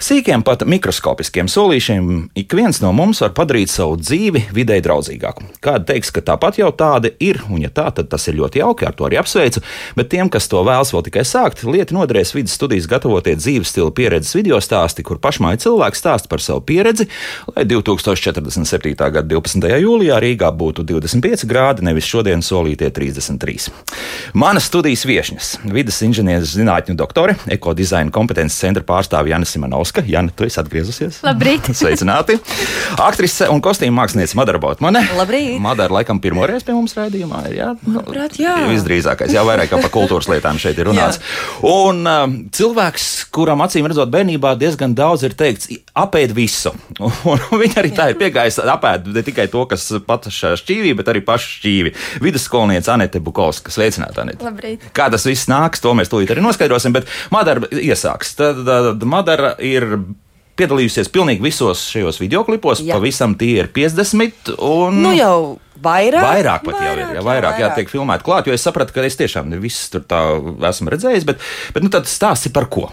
Sīkiem, pat mikroskopiskiem solīšiem ik viens no mums var padarīt savu dzīvi videi draudzīgāku. Kāda teiks, ka tāpat jau tāda ir, un ja tā, tad tas ir ļoti jauki, ar to arī apsveicu, bet tiem, kas to vēlas vēl tikai sākt, lieta noderēs vidas studijas gatavotie dzīves stila pieredzes video stāsti, kur pašmāja cilvēks stāsta par savu pieredzi, lai 2047. gada 12. jūlijā Rīgā būtu 25 grādi, nevis šodien solītie 33. Manas studijas viesņas - vidas inženieris zinātņu doktore, ekodizaina kompetences centra pārstāvja Jānis Simonovs. Oska, Jana, tu esi atgriezusies. Labrīt! Sveicināti! Aktrise un kostīm māksliniece Madara Botmane. Labrīt! Madara laikam pirmoreiz pie mums raidījumā ir, jā? Manuprāt, jā. Visdrīzākais, jā, vairāk kā par kultūras lietām šeit ir runāts. un um, cilvēks, kuram acīm redzot bērnībā diezgan daudz ir teikts, apēd visu. Un, viņa arī tā ir piegājusi apēd ne tikai to, kas pats šķīvī, bet arī pašu šķīvi. Vidusskolniece Anete Bukovska. Sveicināta, Anete! Labrīt! Kā tas viss nāks, to mēs tūlīt arī noskaidrosim, bet Madara iesāks. Tad, tad Madara ir ir piedalījusies pilnīgi visos šajos videoklipos. Jā. Pavisam tie ir 50. Un... Nu jau vairāk. Vairāk pat vairāk, jau ir. Jā, vairāk, jā, tiek filmēti klāt, jo es sapratu, ka es tiešām ne visus tur tā esmu redzējis, bet, bet nu, tad stāsti par ko?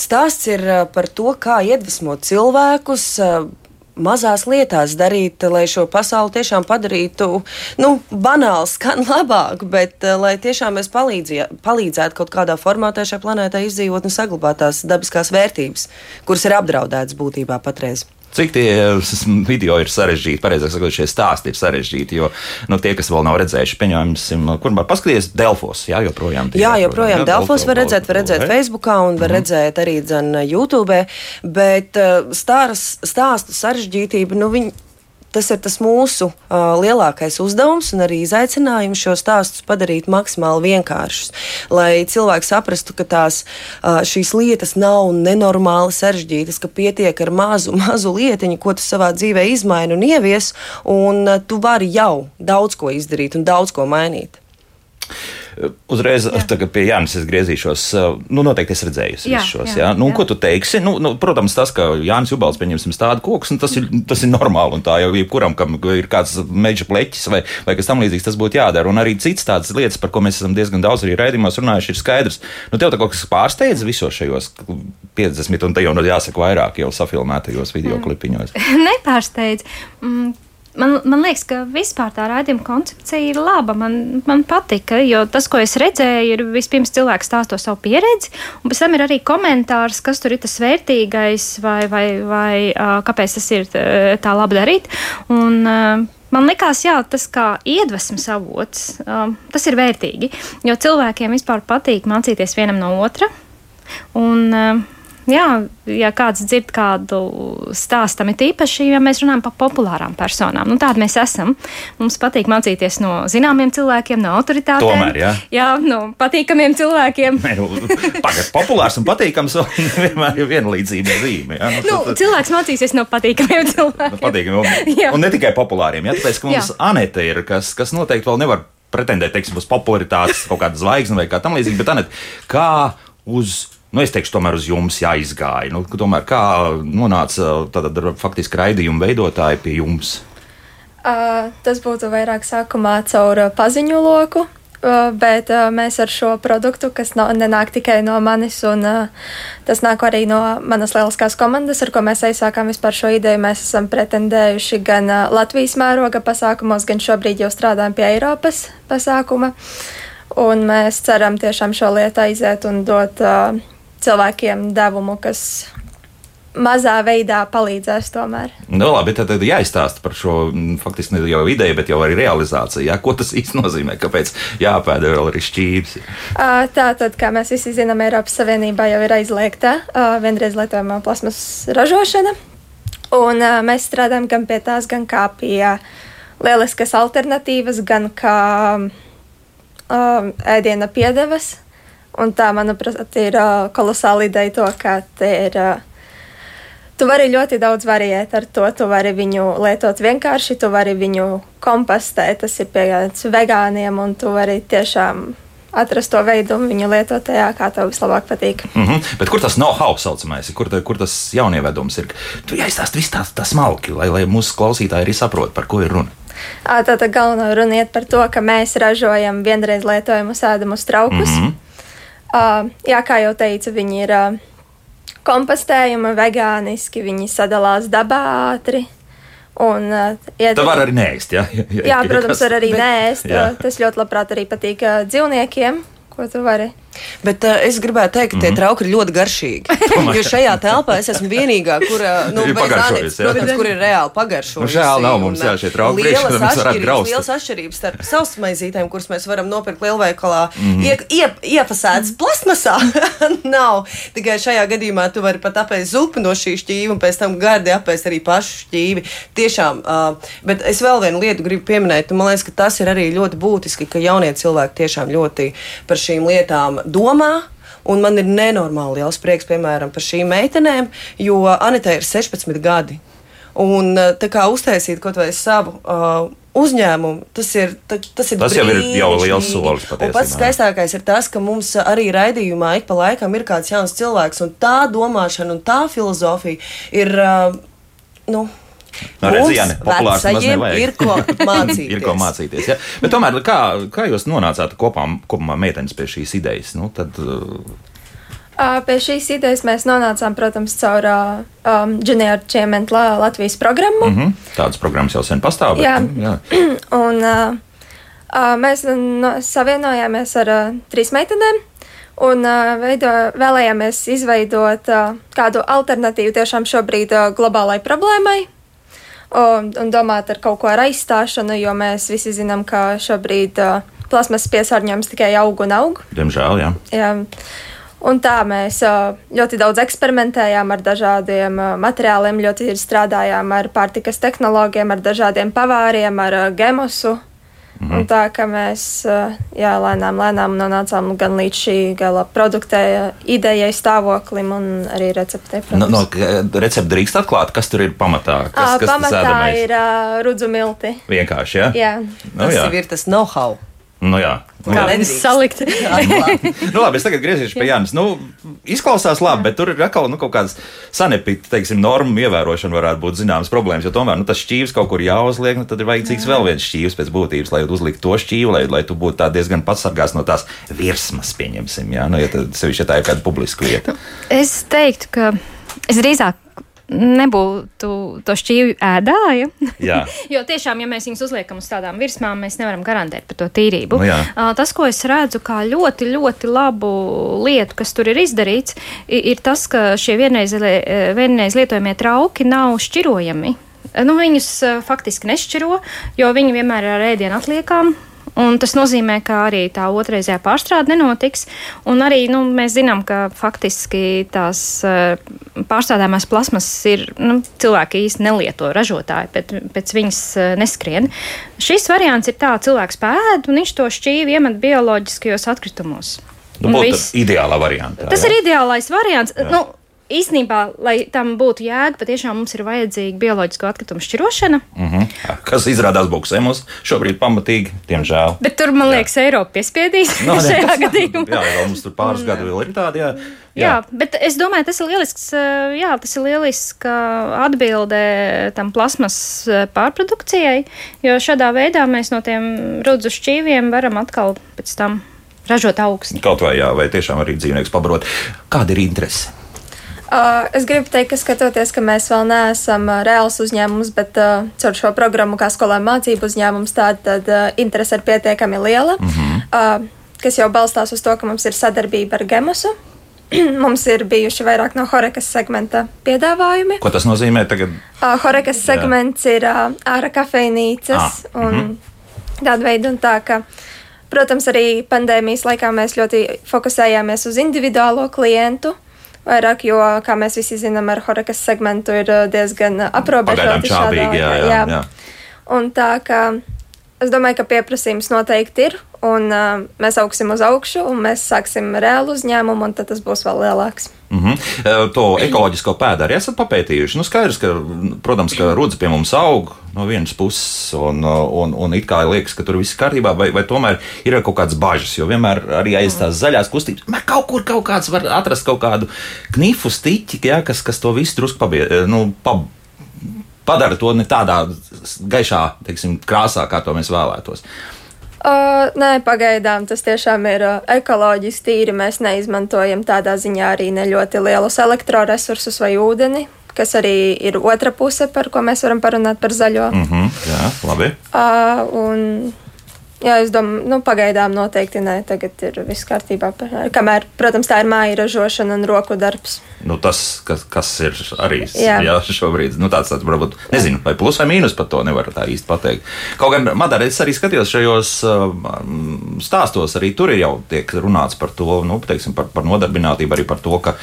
Stāsts ir par to, kā iedvesmot cilvēkus mazās lietās darīt, lai šo pasauli tiešām padarītu, nu, banāli skan labāk, bet eh, lai tiešām mēs palīdzētu kaut kādā formātā šai planētai izdzīvot un saglabāt tās dabiskās vērtības, kuras ir apdraudētas būtībā patreiz. Cik tie video ir sarežģīti, pareizāk sakot, šie stāsti ir sarežģīti, jo nu, tie, kas vēl nav redzējuši, pieņemsim, kur var paskatīties Delfos, jā, joprojām. Jā, joprojām jā, Delfos var redzēt, var redzēt Facebookā un var mm. redzēt arī dzen YouTube, bet uh, stāras, stāstu sarežģītība, nu, viņi tas ir tas mūsu uh, lielākais uzdevums un arī izaicinājums šo stāstus padarīt maksimāli vienkāršus. Lai cilvēki saprastu, ka tās uh, šīs lietas nav nenormāli sarežģītas, ka pietiek ar mazu, mazu lietiņu, ko tu savā dzīvē izmaini un ievies, un uh, tu vari jau daudz ko izdarīt un daudz ko mainīt. Uzreiz pie Jānis es griezīšos. Nu, noteikti es redzēju jā, šos. Jā, jā. Nu, jā. Ko tu teiksi? Nu, nu, protams, tas, ka Jānis Ubals pieņemsim tādu koku, nu, tas, ir, tas ir normāli. Tā jau jebkuram, kam ir kāds meža pleķis vai, vai kas tam līdzīgs, tas būtu jādara. Un arī citas tādas lietas, par ko mēs esam diezgan daudz arī raidījumos runājuši, ir skaidrs. Nu, tev tā kaut kas pārsteidz visos šajos 50, un te jau nu, jāsaka vairāk jau safilmētajos video klipiņos. Nepārsteidz. Man, man liekas, ka vispār tā raidījuma koncepcija ir laba. Man, man patika, jo tas, ko es redzēju, ir vispirms cilvēks stāsto savu pieredzi, un pēc tam ir arī komentārs, kas tur ir tas vērtīgais, vai, vai, vai kāpēc tas ir tā labi darīt. Un, Man liekas, jā, tas kā iedvesmas avots, um, tas ir vērtīgi. Jo cilvēkiem vispār patīk mācīties vienam no otra. Un, uh, jā, ja kāds dzird kādu stāstu, ir īpaši, ja mēs runājam par populārām personām. Nu, Tāda mēs esam. Mums patīk mācīties no zināmiem cilvēkiem, no autoritātēm. Tomēr, jā. jā, no patīkamiem cilvēkiem. Nē, nu, pagad, populārs un patīkams vienmēr ir vienlīdzība zīme. Jā, nu, nu, tad, cilvēks mācīsies no patīkamiem cilvēkiem. No patīkamiem, un, un ne tikai populāriem, jā, tāpēc, ka mums jā. Anete ir, kas, kas noteikti vēl nevar pretendēt, teiksim, uz popularitātes kaut kāda zvaigzne vai kā tam līdzīgi, bet Anete, kā uz nu, es teikšu, tomēr uz jums jāizgāja. Nu, tomēr kā nonāca tad, faktiski raidījuma veidotāji pie jums? Uh, tas būtu vairāk sākumā caur paziņu loku. Uh, bet uh, mēs ar šo produktu, kas no, nenāk tikai no manis, un uh, tas nāk arī no manas lieliskās komandas, ar ko mēs aizsākām vispār šo ideju. Mēs esam pretendējuši gan uh, Latvijas mēroga pasākumos, gan šobrīd jau strādājam pie Eiropas pasākuma. Un mēs ceram tiešām šo lietu aiziet un dot uh, cilvēkiem devumu, kas mazā veidā palīdzēs tomēr. Nu, labi, tad, tad jāizstāsta par šo mm, faktiski ne jau ideju, bet jau arī realizāciju. Jā? Ko tas īsti nozīmē? Kāpēc jāpēda vēl arī šķības? Tā tad, kā mēs visi zinām, Eiropas Savienībā jau ir aizliegta vienreiz lietojamā plasmas ražošana. Un mēs strādājam gan pie tās, gan kā pie lieliskas alternatīvas, gan kā ēdiena piedevas Un tā, manuprāt, ir uh, kolosāla ideja to, ka te ir uh, Tu vari ļoti daudz variēt ar to. Tu vari viņu lietot vienkārši, tu vari viņu kompostēt. Tas ir pieejams vegāniem, un tu vari tiešām atrast to veidu un viņu lietot tajā, kā tev vislabāk patīk. Mm -hmm. Bet kur tas know-how saucamais, kur, ta, kur tas jaunievedums ir? Tu jāizstāsta viss tās tā smalki, lai, lai mūsu klausītāji arī saprot, par ko ir runa. Tātad galvenā runa iet par to, ka mēs ražojam vienreiz lietojamus ēdamus traukus. Mm -hmm. Uh, jā, kā jau teicu, viņi ir uh, kompostējumi, vegāniski, viņi sadalās dabā ātri. Un, uh, iet... Tā var arī nēst. Ja? Ja, jā, protams, var arī nēst. Jā. Tas ļoti labprāt arī patīk uh, dzīvniekiem, ko tu vari Bet uh, es gribētu teikt, ka tie mm -hmm. trauki ir ļoti garšīgi. jo šajā telpā es esmu vienīgā, kur, nu, Anits, protams, kur ir reāli pagaršojusi. Nu, žēl nav mums jā, šie trauki. Lielas atšķirības, lielas atšķirības starp sausmaizītēm, kuras mēs varam nopirkt lielveikalā, mm -hmm. ie, ie, iepasētas plasmasā. nav. Tikai šajā gadījumā tu vari pat apēst zupu no šī šķīva un pēc tam gardi apēst arī pašu šķīvi. Tiešām, uh, bet es vēl vienu lietu gribu pieminēt, un man liekas, ka tas ir arī ļoti būtiski, ka jaunie cilvēki tiešām ļoti par šīm lietām domā. Un man ir nenormāli liels prieks, piemēram, par šīm meitenēm, jo Anita ir 16 gadi. Un eh, tā kā uztaisīt kaut vai savu uh, uzņēmumu, tas ir, ta, tas ir tas jau ir jau liels solis. Pats skaistākais ir tas, ka mums arī raidījumā ik pa laikam ir kāds jauns cilvēks, un tā domāšana un tā filozofija ir. Uh, nu, No, redzi, Jāni, populārs nemaz nevajag. Ir ko mācīties. ir ko mācīties ja? Bet tomēr, kā, kā jūs nonācāt kopā, kopumā meitenes pie šīs idejas? Nu, tad, uh... Pie šīs idejas mēs nonācām, protams, caur um, Junior Achievement Latvijas programmu. Mm -hmm. Tādas programmas jau sen pastāv. Bet, jā. jā. Un uh, uh, mēs no, savienojāmies ar uh, trīs meitenēm. Un uh, veido, vēlējāmies izveidot uh, kādu alternatīvu tiešām šobrīd uh, globālai problēmai, un, un domāt ar kaut ko ar aizstāšanu, jo mēs visi zinām, ka šobrīd uh, plasmas piesārņojums tikai aug un aug. Diemžēl, jā. jā. Un tā mēs ļoti daudz eksperimentējām ar dažādiem materiāliem, ļoti strādājām ar pārtikas tehnoloģiem, ar dažādiem pavāriem, ar uh, Mm -hmm. Un tā kā mēs jā, lēnām, lēnām nonācām gan līdz šī gala produktē, idejai, stāvoklim un arī receptei. No, no, recepti drīkst atklāt, kas tur ir pamatā? Kas, kas pamatā ir uh, rudzu milti. Vienkārši, ja? jā? Nu, tas jā. ir tas know-how. Nu, jā, nu, viņas salikt. nu, labi, es tagad griezīšos pie Jānis. Nu, izklausās labi, bet tur ir atkal nu, kaut kādas sanepīta, teiksim, normu ievērošana varētu būt zināmas problēmas. Jo tomēr nu, tas šķīvis kaut kur jāuzliek, nu, tad ir vajadzīgs vēl viens šķīvis pēc būtības, lai uzliktu to šķīvi, lai, lai tu būtu diezgan pasargāts no tās virsmas, pieņemsim. Jā, nu, ja tad, sevišķi, ja tā ir kāda publiska vieta. Es teiktu, ka es drīzāk nebūtu to šķīvi ēdāja. jo tiešām, ja mēs viņus uzliekam uz tādām virsmām, mēs nevaram garantēt par to tīrību. Nu, jā. tas, ko es redzu kā ļoti, ļoti labu lietu, kas tur ir izdarīts, ir tas, ka šie vienreiz, vienreiz lietojamie trauki nav šķirojami. Nu, viņus faktiski nešķiro, jo viņi vienmēr ir ar ēdienu atliekām. Un tas nozīmē, ka arī tā otrreizējā pārstrāde nenotiks. Un arī nu, mēs zinām, ka faktiski tās eh, pārstrādājumās plasmas ir nu, cilvēki īsti nelieto ražotāji, bet pēc viņas eh, neskrien. Šis variants ir tā, cilvēks pēd un viņš to šķīvi iemet bioloģiskajos atkritumos. Nu, būtu ideālā variantā. Tas jā. ir ideālais variants. Jā. Nu, īsnībā, lai tam būtu jēga, patiešām mums ir vajadzīga bioloģisko atkritumu šķirošana. Mm -hmm. Kas izrādās buksē mums šobrīd pamatīgi, diemžēl. Bet tur, man jā. liekas, Eiropa piespiedīs no, ne, šajā gadījumā. Jā, jau mums tur pāris un, gadu vēl ir tādi. Jā. Jā. jā, bet es domāju, tas ir lielisks, jā, tas ir lielisks atbilde tam plasmas pārprodukcijai, jo šādā veidā mēs no tiem rudzu šķīviem varam atkal pēc tam ražot augstu. Kaut vai jā, vai tiešām arī dzīvnieks pabarot. Kāda ir interese? Uh, es gribu teikt, ka skatoties, ka mēs vēl neesam uh, reāls uzņēmums, bet uh, caur šo programmu, kā skolēnu mācību uzņēmums, tāda tad, uh, interese ir pietiekami liela, mm -hmm. uh, kas jau balstās uz to, ka mums ir sadarbība ar Gemusu. mums ir bijuši vairāk no Horekas segmenta piedāvājumi. Ko tas nozīmē tagad? Uh, Horekas Jā. segments ir uh, ārā kafejnīcas ah, un mm -hmm. tāda veida un tā, ka. Protams, arī pandēmijas laikā mēs ļoti fokusējāmies uz individuālo klientu, vairāk, jo, kā mēs visi zinām, ar horekas segmentu ir uh, diezgan aprobežota šādā. Jā, jā, jā. Un tā, ka Es domāju, ka pieprasījums noteikti ir, un uh, mēs augsim uz augšu, un mēs sāksim reālu uzņēmumu, un tad tas būs vēl lielāks. Mm -hmm. To ekoloģisko pēdu arī esat papētījuši. Nu, skaidrs, ka, protams, ka rudze pie mums aug no vienas puses, un, un, un it kā liekas, ka tur viss ir kārtībā, vai, vai tomēr ir kaut kādas bažas. Jo vienmēr arī aiz tās zaļās kustības, man kaut kur kaut kāds var atrast kaut kādu knifu stiķi, ja, kas, kas to visu drusku pabie, nu, pab, padara to ne tādā gaišā teiksim, krāsā, kā to mēs vēlētos. Uh, nē, pagaidām tas tiešām ir uh, ekoloģiski tīri. Mēs neizmantojam tādā ziņā arī ne ļoti lielus elektroresursus vai ūdeni, kas arī ir otra puse, par ko mēs varam parunāt par zaļo. Mm -hmm, jā, labi. Uh, un Jā, es domāju, nu, pagaidām noteikti nē, tagad ir viss kārtībā. Kamēr, protams, tā ir māja ražošana un roku darbs. Nu, tas, kas, kas ir arī jā. Jā, šobrīd, nu, tāds, tāds varbūt, nezinu, vai plus vai mīnus par to nevar tā īsti pateikt. Kaut gan, Madara, es arī skatījos šajos um, stāstos, arī tur ir jau tiek runāts par to, nu, teiksim, par, par nodarbinātību, arī par to, ka,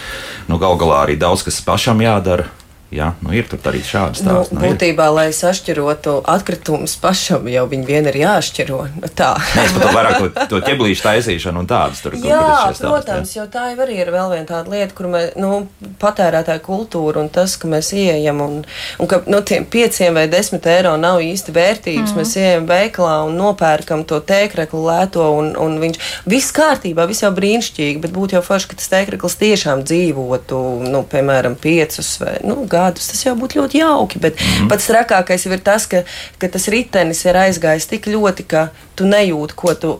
nu, gal galā arī daudz kas pašam jādara Jā, nu ir tur arī šādi stāsti. Nu, nu, būtībā, ir. lai sašķirotu atkritumus pašam, jau viņi vien ir jāšķiro. Nu, tā. Nē, es pat vairāk to, to ķeblīšu taisīšanu un tādas tur. Jā, stāsti, protams, jā. jo tā jau arī ir vēl viena tāda lieta, kur mēs, nu, patērētāja kultūra un tas, ka mēs ieejam un, un ka no nu, tiem pieciem vai desmit eiro nav īsti vērtības. Mm. Mēs ieejam veiklā un nopērkam to tēkreklu lēto un, un viņš viss kārtībā, viss jau brīnišķīgi, bet būtu jau forši, ka tas tēkrekls tiešām dzīvotu, nu, piemēram, piecus vai, nu, gadus gadus. Tas jau būtu ļoti jauki. Bet mm -hmm. pats trakākais ir tas, ka, ka tas ritenis ir aizgājis tik ļoti, ka tu nejūti, ko tu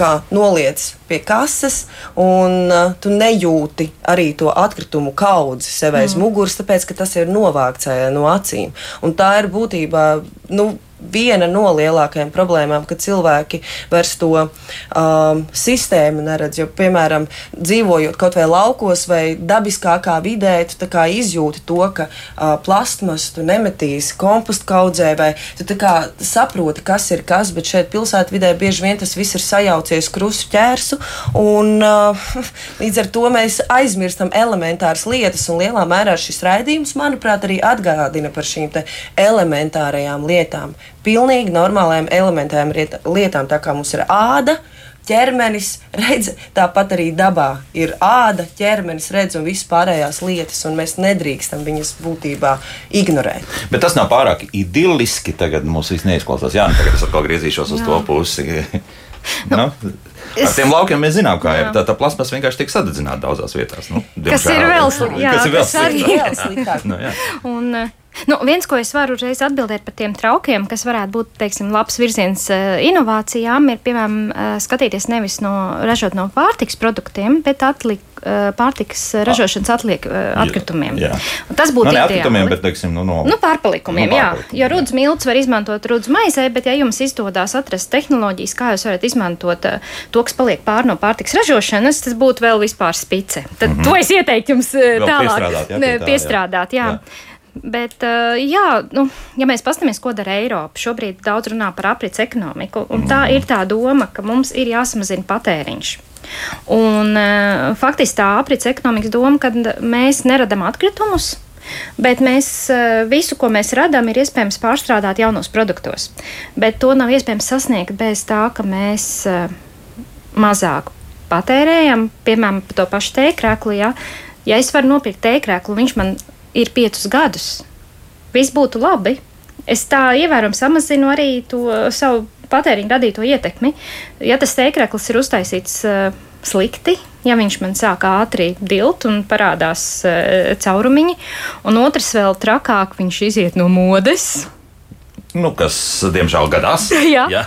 kā, noliec pie kases, un tu nejūti arī to atkritumu kaudzi sev aiz mm. muguras, tāpēc ka tas ir novākts no acīm. Un tā ir būtībā. Nu, viena no lielākajām problēmām, ka cilvēki vairs to um, sistēmu neredz. Jo, piemēram, dzīvojot kaut vai laukos vai dabiskākā vidē, tu izjūti to, ka uh, plastmas tu nemetīsi kompostu kaudzē, vai tu saproti, kas ir kas, bet šeit pilsētvidē bieži vien tas viss ir sajaucies krustu ķērsu, un uh, līdz ar to mēs aizmirstam elementāras lietas, un lielā mērā šis raidījums, manuprāt, arī atgādina par šīm elementārajām lietām pilnīgi normālām elementārām lietām, tā kā mums ir āda. Ķermenis redz, tāpat arī dabā ir āda, ķermenis redz un visas pārējās lietas, un mēs nedrīkstam viņas būtībā ignorēt. Bet tas nav pārāk idilliski. Tagad mums viss neizklausās. Jā, nu tagad es atkal griezīšos uz Jā. to pusi. nu, Es... Ar tiem laukiem mēs zinām, kā jā. ir. Tā, tā plasmas vienkārši tiek sadedzināta daudzās vietās. Nu, kas ir vēl sliktāk? Kas ir vēl sliktāk? nu, un, Nu, viens, ko es varu uzreiz atbildēt par tiem traukiem, kas varētu būt teiksim, labs virziens uh, inovācijām, ir piemēram uh, skatīties nevis no ražot no pārtiks produktiem, bet atlikt uh, pārtiks ražošanas atliek, atkritumiem. Jā. Tas būtu nu, ne atkritumiem, bet teiksim, nu, no, nu, pārpalikumiem. No pārpalikumiem jā, jo rudz milts var izmantot rudz maizē, bet ja jums izdodas atrast tehnoloģijas, kā jūs varat izmantot to, kas paliek pār no pārtiks ražošanas, tas būtu vēl vispār spice. Tad mm -hmm. to es ieteiktu jums uh, tālāk piestrādāt. Jā, pie tā, piestrādāt jā. Jā. Bet, uh, jā, nu, ja mēs paskatāmies, ko dara Eiropa, šobrīd daudz runā par aprits ekonomiku, un tā ir tā doma, ka mums ir jāsamazina patēriņš. Un, uh, faktiski tā aprits ekonomikas doma, ka mēs neradam atkritumus, Bet mēs uh, visu, ko mēs radām, ir iespējams pārstrādāt jaunos produktos. Bet to nav iespējams sasniegt bez tā, ka mēs mazāk patērējam, piemēram, to pašu tēkrēklu. Ja? ja es varu nopirkt tēkrēklu, viņš man ir piecus gadus. Viss būtu labi. Es tā ievērojami samazinu arī to savu patēriņu radīto ietekmi. Ja tas tēkreklis ir uztaisīts uh, slikti, ja viņš man sāk ātri dilt un parādās uh, caurumiņi, un otrs vēl trakāk, viņš iziet no modes. Nu, kas, diemžēl, gadās. Jā. Jā.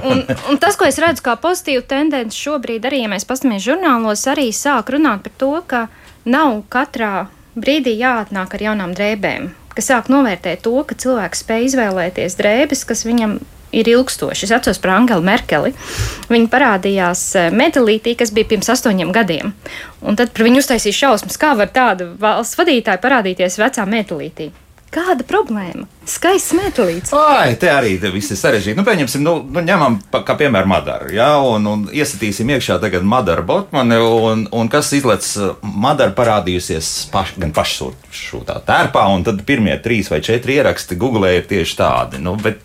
un, un tas, ko es redzu kā pozitīvu tendenci šobrīd, arī, ja mēs paskatāmies žurnālos, arī sāk runāt par to, ka nav katrā brīdī jāatnāk ar jaunām drēbēm, kas sāk novērtēt to, ka cilvēks spēj izvēlēties drēbes, kas viņam ir ilgstoši. Es atceros par Angelu Merkeli. Viņa parādījās eh, metālītī, kas bija pirms astoņiem gadiem. Un tad par viņu uztaisīja šausmas, kā var tāda valsts vadītāja parādīties vecā metālītī. Kāda problēma? Skaists metālīts. Ai, te arī te viss ir sarežģīti. Nu, pieņemsim, nu, nu ņemam pa, kā piemēru Madaru, ja, un, un iesatīsim iekšā tagad Madaru Botmani, un, un kas izlec Madaru parādījusies paš, gan pašsūtā tērpā, un tad pirmie trīs vai četri ieraksti Google ir tieši tādi. Nu, bet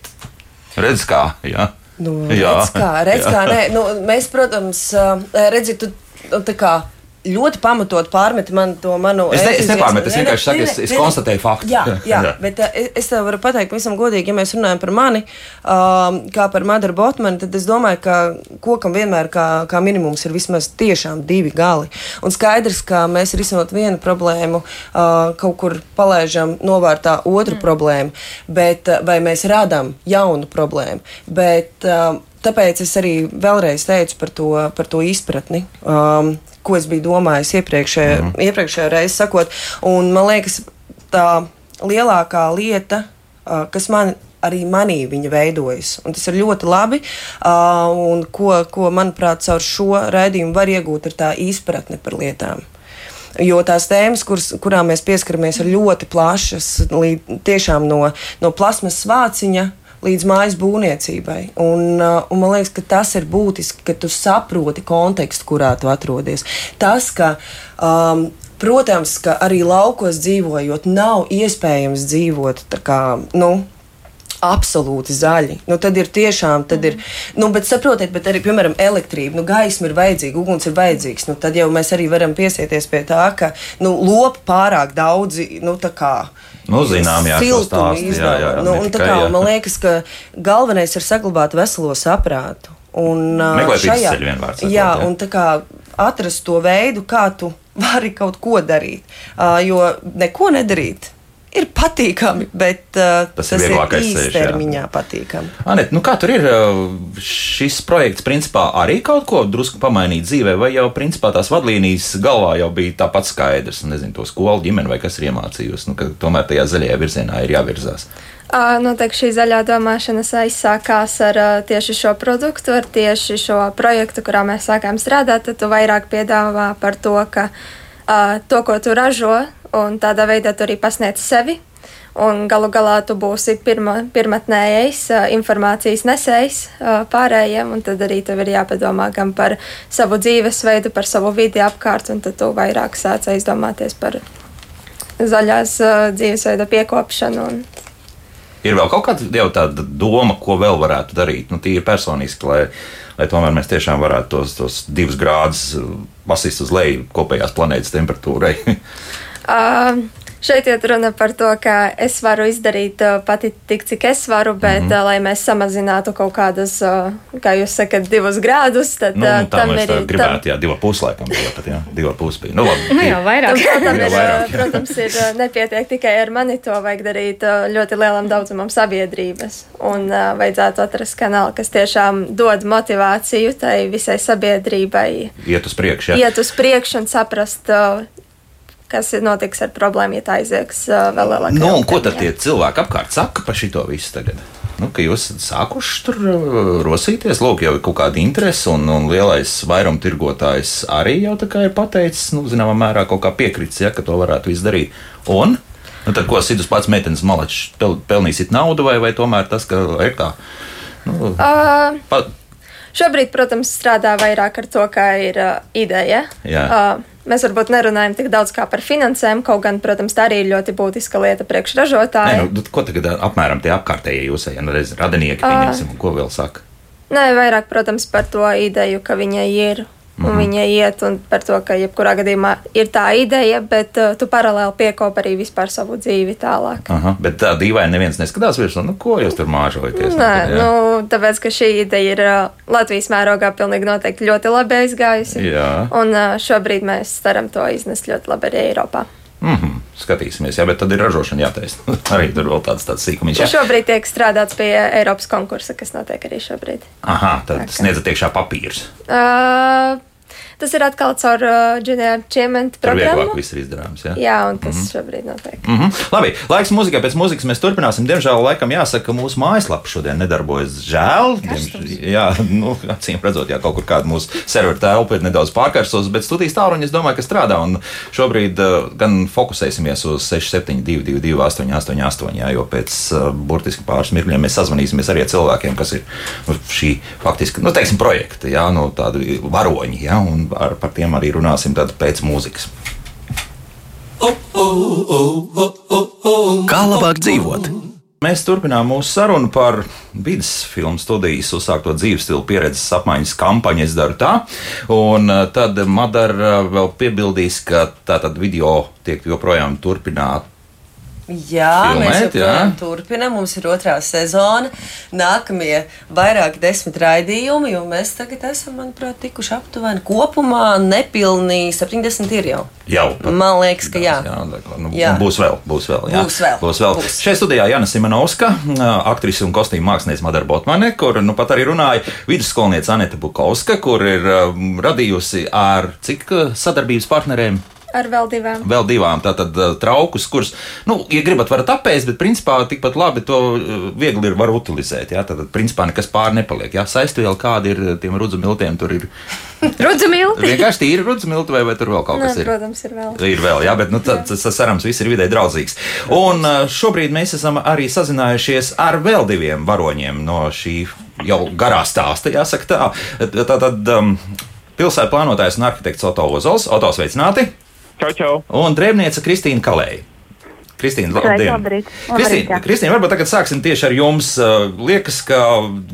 Redz, kā. Jā. Nu, redz, kā, redz, kā, nē, nu, mēs, protams, redzam, tu nu, tā kā ļoti pamatot pārmeti man to manu. Es, ne, es nepārmetu, es vienkārši saku, es, es konstatēju faktu. Jā, jā, jā. bet uh, es tev varu pateikt, visam godīgi, ja mēs runājam par mani, um, kā par Madaru Botmanu, tad es domāju, ka kokam vienmēr kā, kā minimums ir vismaz tiešām divi gali. Un skaidrs, ka mēs risinot vienu problēmu, uh, kaut kur palaižam novārtā otru mm. problēmu, bet uh, vai mēs radām jaunu problēmu. Bet, uh, Tāpēc es arī vēlreiz teicu par to, par to izpratni. Um, ko es biju domājis iepriekšējā, mm. iepriekšējā reizē sakot. Un man liekas, tā lielākā lieta, kas man arī manī viņa veidojas. Un tas ir ļoti labi. Uh, un ko, ko, manuprāt, caur šo raidījumu var iegūt, ir tā izpratne par lietām. Jo tās tēmas, kuras, kurām mēs pieskaramies, ir ļoti plašas, līdz, tiešām no, no plasmas vāciņa uh, līdz mājas būvniecībai. Un, uh, un man liekas, ka tas ir būtiski, ka tu saproti kontekstu, kurā tu atrodies. Tas, ka um, Protams, ka arī laukos dzīvojot, nav iespējams dzīvot tā kā. Nu, absolūti zaļi. Nu, tad ir tiešām, tad ir, nu, bet saprotiet, bet arī, piemēram, elektrība, nu, gaisma ir vajadzīga, uguns ir vajadzīgs. Nu, tad jau mēs arī varam piesieties pie tā, ka, nu, lopi pārāk daudzi, nu, tā kā Nu, zinām, jā, siltumu izdevumi. Nu, un, kā, jā. Man liekas, ka galvenais ir saglabāt veselo saprātu. Un, Meklēt šajā ceļu vienmēr. Jā, jā, un tā kā atrast to veidu, kā tu vari kaut ko darīt. Uh, jo neko nedarīt ir patīkami, bet uh, tas, tas ir īstermiņā patīkami. Anet, nu kā tur ir šis projekts, principā arī kaut ko drusku pamainīt dzīvē, vai jau principā tās vadlīnijas galvā jau bija tāpat skaidrs, nezinu, to skolu ģimeni vai kas ir iemācījusi, nu, ka tomēr tajā zaļajā virzienā ir jāvirzās. Noteikti šī zaļā domāšana aizsākās ar tieši šo produktu, ar tieši šo projektu, kurā mēs sākām strādāt. Tad tu vairāk piedāvā par to, ka to, ko tu ražo, un tādā veidā tu arī pasniedz sevi. Un galu galā tu būsi pirma, pirmatnējais informācijas nesējs pārējiem, un tad arī tev ir jāpadomā gan par savu dzīvesveidu, par savu vidi apkārt, un tad tu vairāk sāc aizdomāties par zaļās dzīvesveida piekopšanu. Un... Ir vēl kaut kāda doma, ko vēl varētu darīt, nu, tīri personiski, lai, lai tomēr mēs tiešām varētu tos, tos divus grādus pasist uz leju kopējās planētas temperatūrai. Uh, Šeit ir runa par to, ka es varu izdarīt pati tik, cik es varu, bet, mm -hmm. lai mēs samazinātu kaut kādas, kā jūs sakat, divus grādus, tad nu, uh, tam ir. Gribētu, tam... jā, divi puslaikam bija pat, jā, divi pus bija. Nu, labi. Nu, jau vairāk. Tam, tam ir, vairāk protams, ir nepietiek tikai ar mani, to vajag darīt ļoti lielam daudzumam sabiedrības. Un uh, vajadzētu atrast kanālu, kas tiešām dod motivāciju tai visai sabiedrībai. Iet uz priekšu, jā. Iet uz priekšu un saprast. Uh, kas notiks ar problēmu, ja tā aiziegs uh, vēl lielākā. Nu, ko tad tie cilvēki apkārt saka par šito visu tagad? Nu, ka jūs esat sākuši tur rosīties, lūk, jau ir kaut kāda interese, un, un lielais vairumtirgotājs arī jau tā kā ir pateicis, nu, zināmā mērā kaut kā piekritis, ja, ka to varētu izdarīt. Un, nu, tad, ko Sidus pats meitenes malačs pel, pelnīsit naudu, vai, vai tomēr tas, ka ir kā? Nu, uh, pa... Šobrīd, protams, strādā vairāk ar to, kā ir uh, ideja. Jā. Uh, Mēs varbūt nerunājam tik daudz par finansēm, kaut gan, protams, tā arī ir ļoti būtiska lieta priekšražotājiem. Nu, ko tagad apmēram tie apkārtējie jūsējie nu, radinieki, pieņemsim, ko vēl saka? Nē, vairāk, protams, par to ideju, ka viņai ir mm -hmm. viņa iet un par to, ka jebkurā gadījumā ir tā ideja, bet uh, tu paralēli piekopi arī vispār savu dzīvi tālāk. Aha, bet tā dīvaini neviens neskatās virsū, nu, ko jūs tur māžojaties? Nē, nu, tāpēc, ka šī ideja ir uh, Latvijas mērogā pilnīgi noteikti ļoti labi aizgājusi. Jā. Un uh, šobrīd mēs ceram to iznest ļoti labi arī Eiropā. Mm -hmm. Skatīsimies, jā, bet tad ir ražošana jātaisa. arī tur vēl tāds, tāds sīkumiņš. Jā. Šobrīd tiek strādāts pie Eiropas konkursa, kas notiek arī šobrīd. Aha, tad sniedzat iekšā papīrs. Uh, Tas ir atkal caur uh, ģenerālu ķiementu programmu. Vieglāk viss ir izdarāms. Jā, jā un tas mm -hmm. šobrīd notiek. Mm -hmm. Labi, laiks muzikai. Pēc muzikas mēs turpināsim. Diemžēl, laikam jāsaka, ka mūsu mājaslapa šodien nedarbojas. Žēl. Diemž... Jā, nu, acīm redzot, jā, kaut kur kāda mūsu serveru telpa ir nedaudz pārkarsos, bet studijas tāluņi es domāju, ka strādā. Un šobrīd uh, gan fokusēsimies uz 6722, 888, jā, jo pēc uh, burtiski pāris mirkļiem mēs sazvanīsimies arī ar cilvēkiem, kas ir nu, šī faktiski, nu, teiksim, projekta, jā, nu, tādi varoņi, jā, un ar, par tiem arī runāsim pēc mūzikas. Kā labāk dzīvot? Mēs turpinām mūsu sarunu par vidas filmu studijas uzsākto dzīves stilu pieredzes apmaiņas kampaņu. Es daru tā, un eh, tad Madara vēl piebildīs, ka tātad video tiek joprojām turpināta Jā, Filmēt, mēs joprojām jā. turpinām. Mums ir otrā sezona, nākamie vairāki desmit raidījumi, jo mēs tagad esam, manuprāt, tikuši aptuveni kopumā nepilnīgi 70 ir jau. Jau. Man liekas, ka jā. Jā, nu, Jā. būs vēl. Būs vēl, jā. Būs vēl, Būs vēl. būs. Šeit studijā Jana Simonovska, aktrise un kostīm mākslinieca Madara Botmane, kur nu pat arī runāja vidusskolniece Anita Bukovska, kur ir um, radījusi ar cik sadarbības partneriem? Ar vēl divām. Vēl divām tātad uh, traukus, kurus, nu, ja gribat, varat apēst, bet principā tikpat labi to uh, viegli ir var utilizēt. Jā, tātad principā nekas pār nepaliek. Jā, saistviela kāda ir uh, tiem rudzumiltiem, tur ir Rudzumilti! vienkārši tīri rudzumilti vai, vai tur vēl kaut kas ir. protams, ir vēl. Ir vēl, jā, bet nu, tā- tas cerams, viss ir vidē draudzīgs. Un šobrīd mēs esam arī sazinājušies ar vēl diviem varoņiem no šī jau garā stāsta, jāsaka tā. Tātad um, pilsētas plānotājs un arhitekts Oto Ozols, Oto sveicināti, Čau, čau! un drēbniece Kristīna Kalēja. Kristīna, labdien! labrīt. Labrīt, Kristīna, jā. Kristīna, varbūt tagad sāksim tieši ar jums. Liekas, ka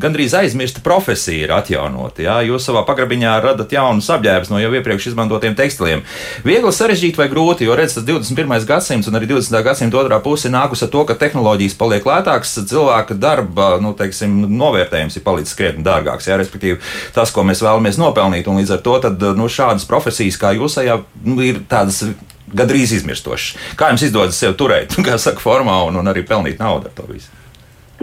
gandrīz aizmirsta profesija ir atjaunota. Jā? Jūs savā pagrabiņā radat jaunus apģērbus no jau iepriekš izmantotiem tekstiliem. Viegli sarežģīti vai grūti, jo redz, tas 21. gadsimts un arī 20. gadsimta otrā puse nākus ar to, ka tehnoloģijas paliek lētākas, cilvēka darba nu, teiksim, novērtējums ir palicis krietni dārgāks. Jā? Respektīvi, tas, ko mēs vēlamies nopelnīt, un līdz ar to tad, nu, šādas profesijas kā jūsējā nu, ir tādas gandrīz izmirstošas. Kā jums izdodas sevi turēt, kā saka, formā un, un arī pelnīt naudu ar to visu?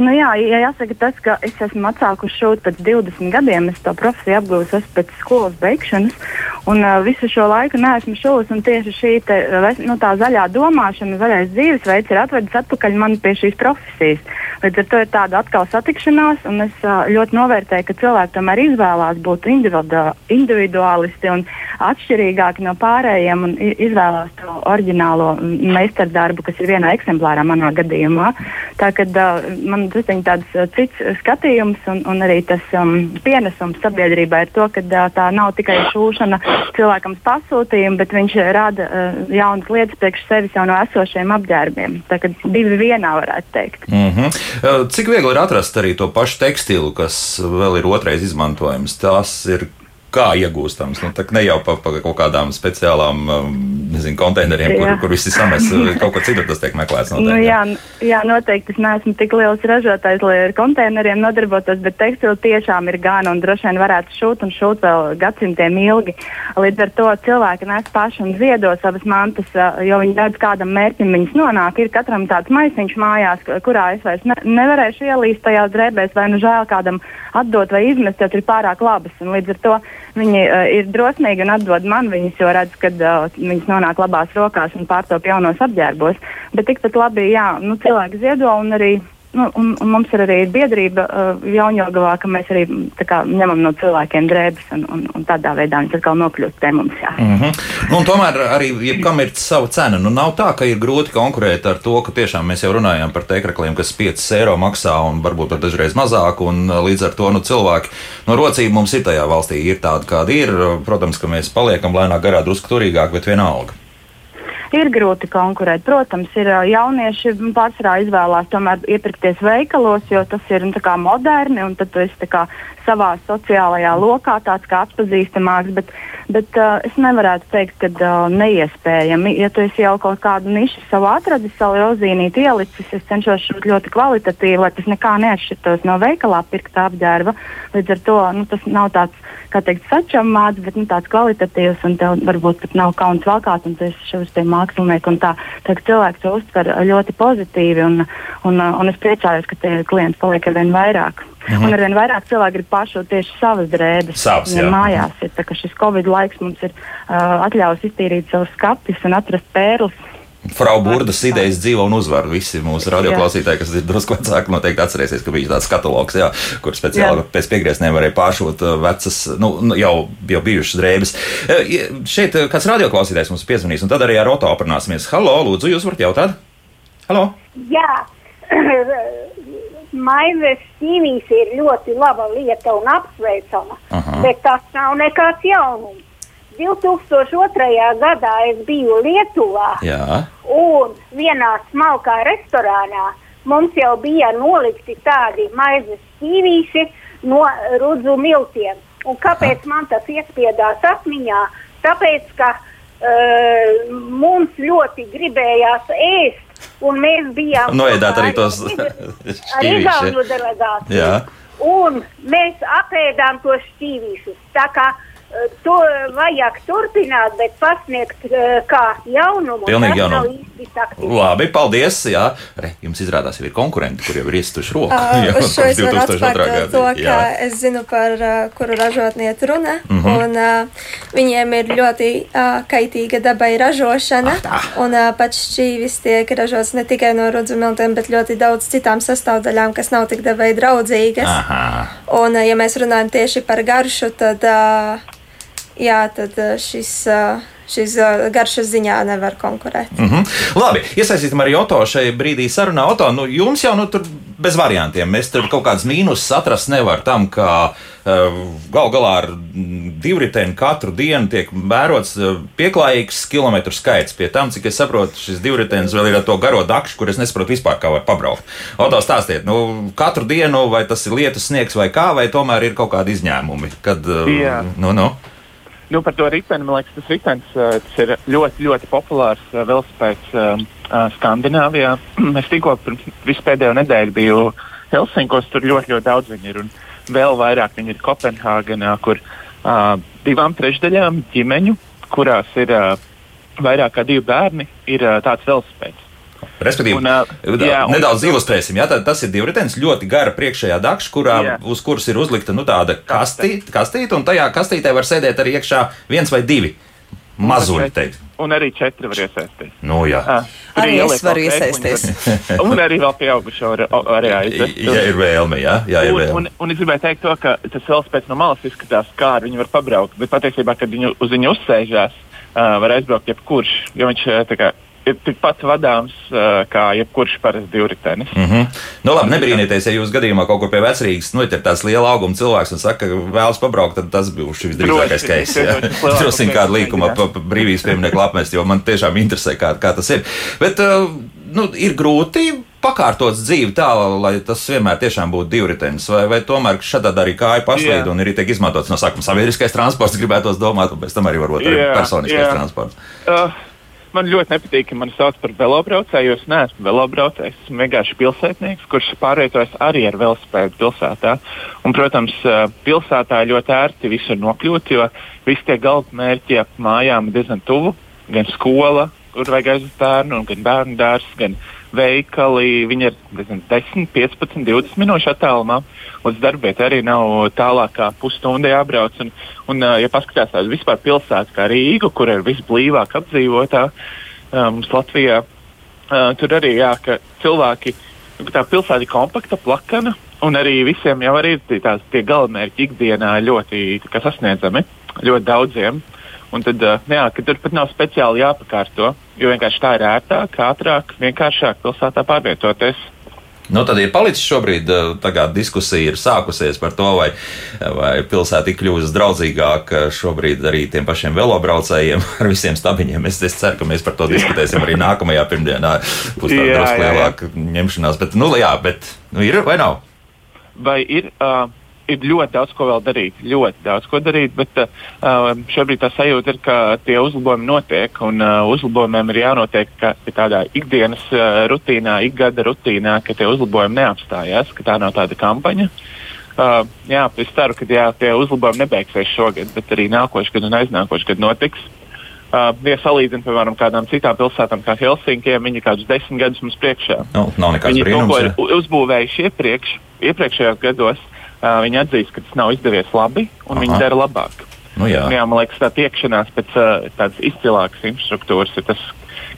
Nu jā, ja jāsaka tas, ka es esmu atsākusi šūt pēc 20 gadiem. Es to profesiju apgūstu pēc skolas beigšanas, un uh, visu šo laiku neesmu šūs. un Tieši šī te, nu, zaļā domāšana, zaļais dzīvesveids ir atvedis atpakaļ mani pie šīs profesijas. Līdz ar to ir tāda atkal satikšanās, un es uh, ļoti novērtēju, ka cilvēki tomēr izvēlās būt individu- individuālisti un atšķirīgāki no pārējiem un izvēlās to oriģinālo meistardarbu, kas ir vienā eksemplārā manā gadījumā. Tā kad uh, man tas ir tāds uh, cits skatījums un, un arī tas um, pienesums sabiedrībai ir to, ka uh, tā nav tikai šūšana cilvēkam pasūtījumu, bet viņš uh, rada uh, jaunas lietas priekš sevis jau no esošiem apģērbiem. Tā kā divi vienā varētu teikt. Mm -hmm. Cik viegli ir atrast arī to pašu tekstilu, kas vēl ir otrais izmantojams? Tas ir kā iegūstams. Nu, ne jau pa, pa kaut kādām speciālām um, nezinu, konteineriem, kur, Jā. kur viss ir samests. Kaut kur citur tas tiek meklēts. Nu, Noteikti, jā, n- jā, noteikti es neesmu tik liels ražotājs, lai ar konteineriem nodarbotos, bet tekstila tiešām ir gan un droši vien varētu šūt un šūt vēl gadsimtiem ilgi. Līdz ar to cilvēki nes paši un ziedo savas mantas, ā, jo viņi redz, kādam mērķim viņas nonāk. Ir katram tāds maisiņš mājās, kurā es vairs ne, nevarēšu ielīst tajās drēbēs, vai nu žēl kādam atdot vai izmest, jo tur ir pārāk labas. Un līdz ar to viņi uh, ir drosmīgi un atdod man viņas, jo redz, ka uh, viņas nonāk labās rokās un pārtop jaunos apģērbos. Bet tikpat labi, jā, nu, cilvēki ziedo un arī. Nu, un, un mums ir arī biedrība uh, Jaunjogavā, ka mēs arī mm, kā, ņemam no cilvēkiem drēbes un, un, un tādā veidā viņas atkal nokļūst pie mums. Mm -hmm. nu, tomēr arī jebkam ir sava cena. Nu, nav tā, ka ir grūti konkurēt ar to, ka tiešām mēs jau runājam par teikrakliem, kas 5 eiro maksā un varbūt pat dažreiz mazāk. Un, uh, līdz ar to nu, cilvēki no rocība mums ir tajā valstī, ir tāda, kāda ir. Protams, ka mēs paliekam lēnāk garā, drusku turīgāk, bet vienalga. Ir grūti konkurēt. Protams, ir jaunieši pārsvarā izvēlās tomēr iepirkties veikalos, jo tas ir nu, kā moderni un tad tu esi kā savā sociālajā lokā tāds kā atpazīstamāks. Bet, bet uh, es nevarētu teikt, ka uh, neiespējami. Ja tu esi jau kaut kādu nišu savu atradis, savu rozīnīti ielicis, es cenšos šūt ļoti kvalitatīvi, lai tas nekā neatšķirtos no veikalā pirktā apģērba. Līdz ar to nu, tas nav tāds, kā teikt, sačamāts, bet nu, tāds kvalitatīvs un tev varbūt pat nav kauns valkāt un tu esi šos tie mākslinieki un tā. Tā kā cilvēks to uztver ļoti pozitīvi un, un, un es priecājos, ka tie klienti paliek arvien vairāk. Mhm. Un arvien vairāk cilvēki grib pašot tieši savas drēbes. Viņiem jā. mājās ir tā, ka šis Covid laiks mums ir uh, atļāvis iztīrīt savus skapis un atrast pērles. Frau Burdas idejas dzīvo un uzvar. Visi mūsu radioklausītāji, kas ir drusku vecāki, noteikti atcerēsies, ka bija tāds katalogs, jā, kur speciāli Jā. pēc piegrieztiem varēja pāršot uh, vecas, nu, nu, jau, jau bijušas drēbes. Ja- Šeit uh, kāds radioklausītājs mums piezvanīs, un tad arī ar Oto aprunāsimies. Halo, lūdzu, jūs varat jautāt? Halo? Jā, maizes ir ļoti laba lieta un apsveicama, Aha. bet tas nav nekāds jaunums. 2002. gadā es biju Lietuvā Jā. un vienā smalkā restorānā mums jau bija nolikti tādi maizes ķīvīši no rudzu miltiem. Un kāpēc man tas iespiedās atmiņā? Tāpēc, ka uh, mums ļoti gribējās ēst, un mēs bijām Noēdāt arī tos Igaunu delegāciju. Un mēs apēdām tos šķīvīšus. Tā kā to vajag turpināt, bet pasniegt eh, kā jaunumu. Pilnīgi jaunumu. Labi, paldies. Jā, Re, jums izrādās, jau ir konkurenti, kuriem ir iestuši roku. Uh, uz šo es varu 2002. atspērt to, ka Jā. es zinu par kuru ražotnieku runa. Mm. -hmm. un, uh, viņiem ir ļoti uh, kaitīga dabai ražošana. Ah, un uh, pats šķīvis tiek ražots ne tikai no rudzumiltiem, bet ļoti daudz citām sastāvdaļām, kas nav tik dabai draudzīgas. Aha. Un, uh, ja mēs runājam tieši par garšu, tad, uh, jā, tad uh, šis, uh, šis uh, garšas ziņā nevar konkurēt. Mm -hmm. Labi, iesaistīsim arī Oto šai brīdī sarunā. Oto, nu, jums jau nu, tur bez variantiem. Mēs tur kaut kādas mīnusus atrast nevaram tam, ka uh, gal galā ar divriteni katru dienu tiek vērots pieklājīgs kilometru skaits. Pie tam, cik es saprotu, šis divritenis vēl ir ar to garo dakšu, kur es nesaprotu vispār, kā var pabraukt. Oto, stāstiet, nu, katru dienu, vai tas ir lietus sniegs vai kā, vai tomēr ir kaut kādi izņēmumi? Kad, uh, Jā. nu, nu. Nu, par to riteni, man liekas, tas ritenis tas ir ļoti, ļoti populārs velospēds uh, Skandināvijā. es tikko pirms pēdējo nedēļu biju Helsinkos, tur ļoti, ļoti daudz viņi ir. Un vēl vairāk viņi ir Kopenhāgenā, kur uh, divām trešdaļām ģimeņu, kurās ir uh, vairāk kā divi bērni, ir uh, tāds velospēds. Respektīvi, Un, un, jā, un- nedaudz ilustrēsim. Jā, tad tas ir divritenis, ļoti gara priekšējā dakša, kurā, Jā. uz kuras ir uzlikta nu, tāda kastīte, kastīte, un tajā kastītē var sēdēt arī iekšā viens vai divi mazuļi. teikt. Un arī četri var iesaistīties. Nu, jā. Uh, Arī es varu iesaisties. ēkliņu, Un arī vēl pieaugušo var arī aizvest. Ja ir vēlme, jā, jā ir Un, vēlme. un, un es gribēju teikt, to, ka tas vēl pēc no malas izskatās, kā ar viņu var pabraukt. Bet patiesībā, kad viņu uz viņu uzsēžās, uh, var aizbraukt jebkurš. Jo viņš uh, tā kā, ir tikpat vadāms uh, kā jebkurš parasts divritenis. Mm -hmm. nu, labi, nebrīnieties, ja jūs gadījumā kaut kur pie vecrīgas nu, ir tāds liela auguma cilvēks un saka, ka vēlas pabraukt, tad tas būs šis visdrīzākais Droši, keis. līkuma jā. pa, pa brīvības pieminiektu apmest, jo man tiešām interesē, kā, kā tas ir. Bet uh, nu, ir grūti pakārtot dzīvi tā, lai tas vienmēr tiešām būtu divritenis, vai, vai tomēr šādā arī kāja pašlaid un arī tiek izmantots no sākuma sabiedriskais transports, gribētos domāt, un pēc tam arī varbūt arī personiskais jā. transports. Uh, man ļoti nepatīk, ka mani sauc par velobraucēju, jo es neesmu velobraucējs. Esmu vienkārši pilsētnieks, kurš pārvietojas arī ar velospēdu pilsētā. Un, protams, pilsētā ļoti ērti visur nokļūt, jo visi tie galvenmērķi ap mājām ir diezgan tuvu. Gan skola, kur vajag aizvest bērnu, gan bērnu dārsts, gan veikali. Viņi ir diezgan 10, 15, 20 minūšu attālumā. Līdz darbvietai arī nav tālāk kā pusstunda jābrauc. Un, un, uh, ja paskatās tādu vispār pilsētu kā Rīgu, kur ir visblīvāk apdzīvotā um, Latvijā, uh, tur arī jā, cilvēki, tā pilsēta ir kompakta, plakana. Un arī visiem jau arī tās- tie galamērķi ikdienā ļoti sasniedzami, ļoti daudziem. Un tad, uh, jā, ka tur pat nav speciāli jāpakārto, jo vienkārši tā ir ērtāk, ātrāk, vienkāršāk pilsētā pārvietoties. Nu, tad ir palicis šobrīd, eh, tagad diskusija ir sākusies par to, vai, vai pilsēta ir kļuvusi draudzīgāka šobrīd arī tiem pašiem velobraucējiem ar visiem stabiņiem. Es, es ceru, ka mēs par to diskutēsim arī nākamajā pirmdienā. Būs tāda drusku lielāka ņemšanās, bet, nu, jā, bet nu, ir vai nav? vai ir, uh, ir ļoti daudz ko vēl darīt. Ļoti daudz ko darīt, bet uh, šobrīd tā sajūta ir, ka tie uzlabojumi notiek. Un uh, uzlabojumiem ir jānotiek ka, tādā ikdienas uh, rutīnā, ikgada rutīnā, ka tie uzlabojumi neapstājās, ka tā nav tāda kampaņa. Uh, jā, es ceru, ka jā, tie uzlabojumi nebeigsies šogad, bet arī nākošais gads un aiznākošais gads notiks. Uh, ja salīdzinām, piemēram, kādām citām pilsētām, kā Helsinkiem, viņi kādus desmit gadus mums priekšā. Nu, nav nekāds Viņi kaut ko brīnums. ir uzbūvējuši iepriekš, iepriekšējos gados. Uh, viņi atzīst, ka tas nav izdevies labi, un Aha. Viņi dara labāk. Nu, jā. Un, jā, man liekas, tā tiekšanās pēc uh, tādas izcilākas infrastruktūras ir tas,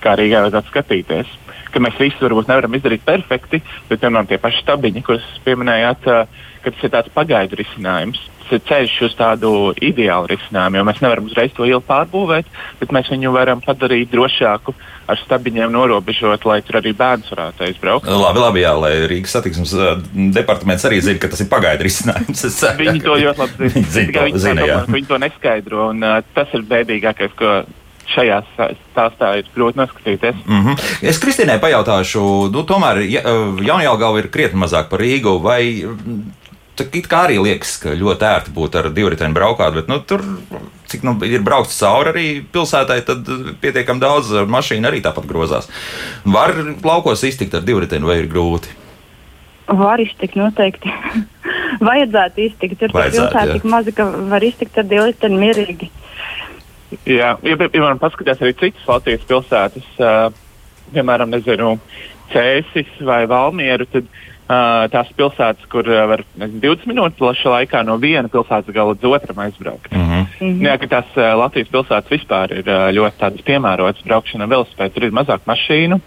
kā arī vajadzētu skatīties. Ka mēs visi varbūt nevaram izdarīt perfekti, bet, piemēram, tie paši stabiņi, kurus pieminējāt, uh, ka tas ir tāds pagaidu risinājums. Tas ir ceļš uz tādu ideālu risinājumu, jo mēs nevaram uzreiz to ielu pārbūvēt, bet mēs viņu varam padarīt drošāku ar stabiņiem norobežot, lai tur arī bērns varētu aizbraukt. Labi, labi, jā, lai Rīgas satiksmes eh, departaments arī zina, ka tas ir pagaidu risinājums. Es ceru, Viņi to ļoti labi zina. Tikai to, viņi, zina, ka viņi to neskaidro, un uh, tas ir bēdīgākais, ko šajā stāstā ir grūti noskatīties. Mm -hmm. Es Kristīnai pajautāšu, nu, tomēr ja, Jaunjēlgava ir krietni mazāk par Rīgu, vai it kā arī liekas, ka ļoti ērti būtu ar divriteni braukāt, bet nu, tur, cik nu, ir braukts cauri arī pilsētai, tad pietiekami daudz mašīnu arī tāpat grozās. Var laukos iztikt ar divriteni vai ir grūti? Var iztikt noteikti. Vajadzētu iztikt. Tur pilsēta tik maza, ka var iztikt ar divriteni mierīgi. Jā, ja, piemēram, paskatās arī citas Latvijas pilsētas, uh, piemēram, nezinu, Cēsis vai Valmieru, tad uh, tās pilsētas, kur var nezinu, 20 minūtes plaša laikā no viena pilsētas gala līdz otram aizbraukt. Mm -hmm. Mm -hmm. Jā, ka tās uh, Latvijas pilsētas vispār ir uh, ļoti piemērotas braukšanai velospēdu. Tur ir mazāk mašīnu.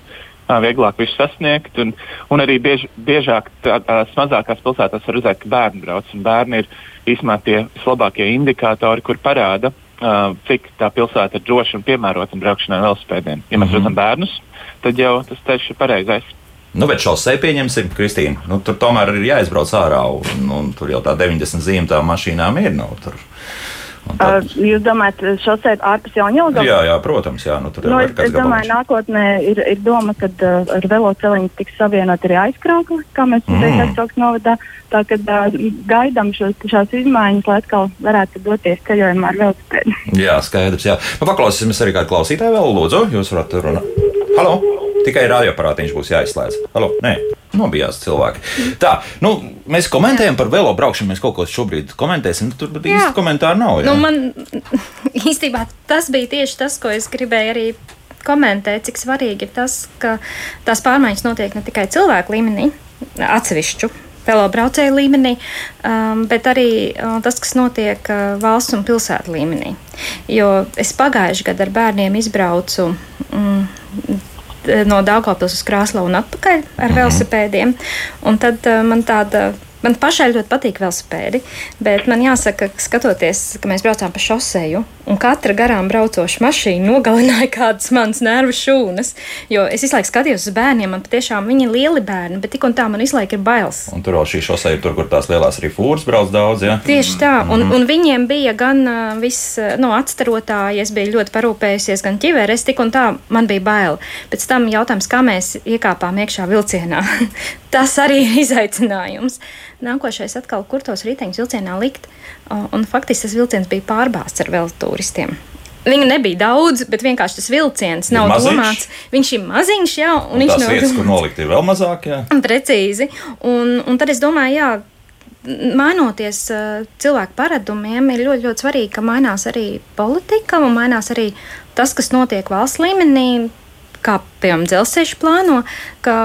Uh, vieglāk visu sasniegt, un, un arī biež, biežāk tās mazākās pilsētās var redzēt, ka bērni brauc. Bērni ir īstenībā tie vislabākie indikātori, kur parāda, uh, cik tā pilsēta ir droša un piemērota braukšanai ar velospēdiem. Ja mēs mm -hmm. redzam bērnus, tad jau tas ceļš ir pareizais. Nu, bet šosei pieņemsim, Kristīna. Nu, tur tomēr ir jāizbrauc ārā, un, un tur jau tā 90 zīme tām mašīnām ir. Nu, tur. Uh, jūs domājat, šosei ārpus Jaunjēlgavas? Jā, jā, protams, jā. Nu, nu, es, es domāju, nākotnē ir, ir doma, ka uh, ar veloceliņu tiks savienot arī aizkrākli, kā mēs mm. teikt, aizkrāklis novadā. Tā kā uh, gaidām šos, šās izmaiņas, lai atkal varētu doties ceļojumā ar velosipēdu. Jā, skaidrs, jā. Nu, paklausīsimies arī kādu klausītāju vēl, lūdzu, jūs varat runāt. Halo! Tikai radioaparātiņš būs jāizslēdz. Halo! Nē. Nobijās cilvēki. Tā, nu, mēs komentējam par velo braukšanu. Mēs kaut ko šobrīd komentēsim. Tur īsti komentāru nav. Jā? Nu, man īstenībā tas bija tieši tas, ko es gribēju arī komentēt, cik svarīgi ir tas, ka tās pārmaiņas notiek ne tikai cilvēku līmenī, atsevišķu velobraucēju līmenī, um, bet arī um, tas, kas notiek uh, valsts un pilsētu līmenī. Jo es pagājušajā gadā ar bērniem izbraucu. Um, no Dārgopils uz Krāslavu un atpakaļ ar -hmm. velosipēdiem. Un tad uh, man tāda Man pašai ļoti patīk velosipēdi, bet man jāsaka, ka skatoties, ka mēs braucām pa šoseju, un katra garām braucoša mašīna nogalināja kādas manas nervu šūnas. Jo es visu laiku skatījos uz bērniem, man patiešām viņi ir lieli bērni, bet tik un tā man visu laiku ir bailes. Un tur vēl šī šoseja, tur, kur tās lielās arī fūras brauc daudz. Ja? Tieši tā, un, mm -hmm. un viņiem bija gan uh, viss no atstarotāji, es biju ļoti parūpējusies, gan ķiveres, tik un tā man bija bail. Pēc tam jautājums, kā mēs iekāpām iekšā vilcienā. Tas arī ir izaicinājums nākošais atkal, kur tos riteņus vilcienā likt. Un faktiski tas vilciens bija pārbāzts ar vēl turistiem. Viņu nebija daudz, bet vienkārši tas vilciens nav maziņš. domāts. Viņš ir maziņš, jā, un, un viņš nav vietas, kur nolikt, ir vēl mazāk. Jā. Precīzi. Un, un tad es domāju, jā. Mainoties cilvēku paradumiem, ir ļoti, ļoti svarīgi, ka mainās arī politika un mainās arī tas, kas notiek valsts līmenī, kā piemēram dzelzceļš plāno, ka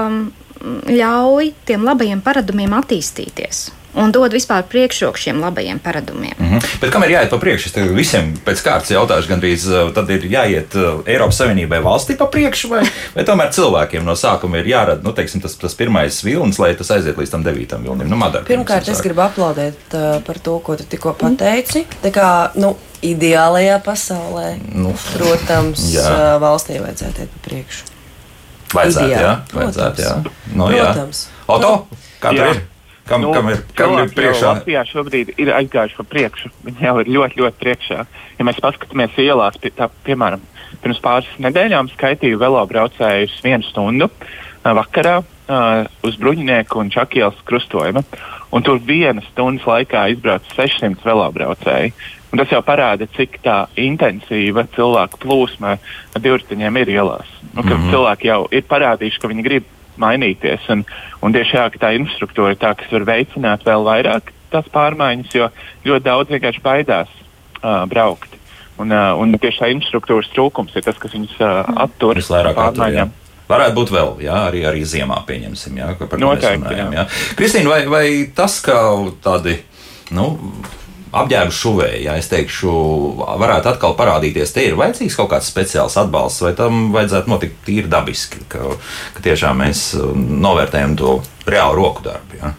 ļauj tiem labajiem paradumiem attīstīties un dod vispār priekšroku šiem labajiem paradumiem. Mm -hmm. Bet kam ir jāiet pa priekšu? Es tev visiem pēc kārtas jautāšu, gandrīz eh, tad ir jāiet eh, Eiropas Savienībai valstī pa priekšu, vai, vai tomēr cilvēkiem no sākuma ir jārada nu, teiksim, tas, tas pirmais vilnis, lai tas aiziet līdz tam devītam vilnim. Nu, Madara, Pirmkārt, es gribu aplaudēt uh, par to, ko tu tikko pateici. Tā kā, nu, ideālajā pasaulē, nu, protams, uh, valstī vajadzētu iet pa priekšu. Vajadzētu, jā. Vajadzētu, jā. Nu, Protams. Jā. Auto, kā tur ir? Kam, nu, kam ir, kam ir priekšā? Latvijā šobrīd ir aizgājuši pa priekšu. Viņi jau ir ļoti, ļoti priekšā. Ja mēs paskatāmies ielās, pie, tā, piemēram, pirms pāris nedēļām skaitīju velobraucējus vienu stundu vakarā uh, uz Bruņinieku un Čakielas krustojuma. Un tur vienas stundas laikā izbrauca 600 velobraucēji. Un tas jau parāda, cik tā intensīva cilvēku plūsma divriteņiem ir ielās. Nu, mm -hmm. Cilvēki jau ir parādījuši, ka viņi grib mainīties. Un, un tieši jā, tā infrastruktūra ir tā, kas var veicināt vēl vairāk tās pārmaiņas, jo ļoti daudz vienkārši baidās uh, braukt. Un, uh, un tieši tā infrastruktūras trūkums ir tas, kas viņus uh, attur no pārmaiņām. Varētu būt vēl, jā, arī, arī ziemā, pieņemsim, jā, par ko mēs runājam. Jā. Kristīna, vai, vai tas, ka tādi nu, apģērbu šuvēji, ja es teikšu, varētu atkal parādīties. Te ir vajadzīgs kaut kāds speciāls atbalsts, vai tam vajadzētu notikt tīri dabiski, ka, ka tiešām mēs novērtējam to reālu roku darbu. Ja?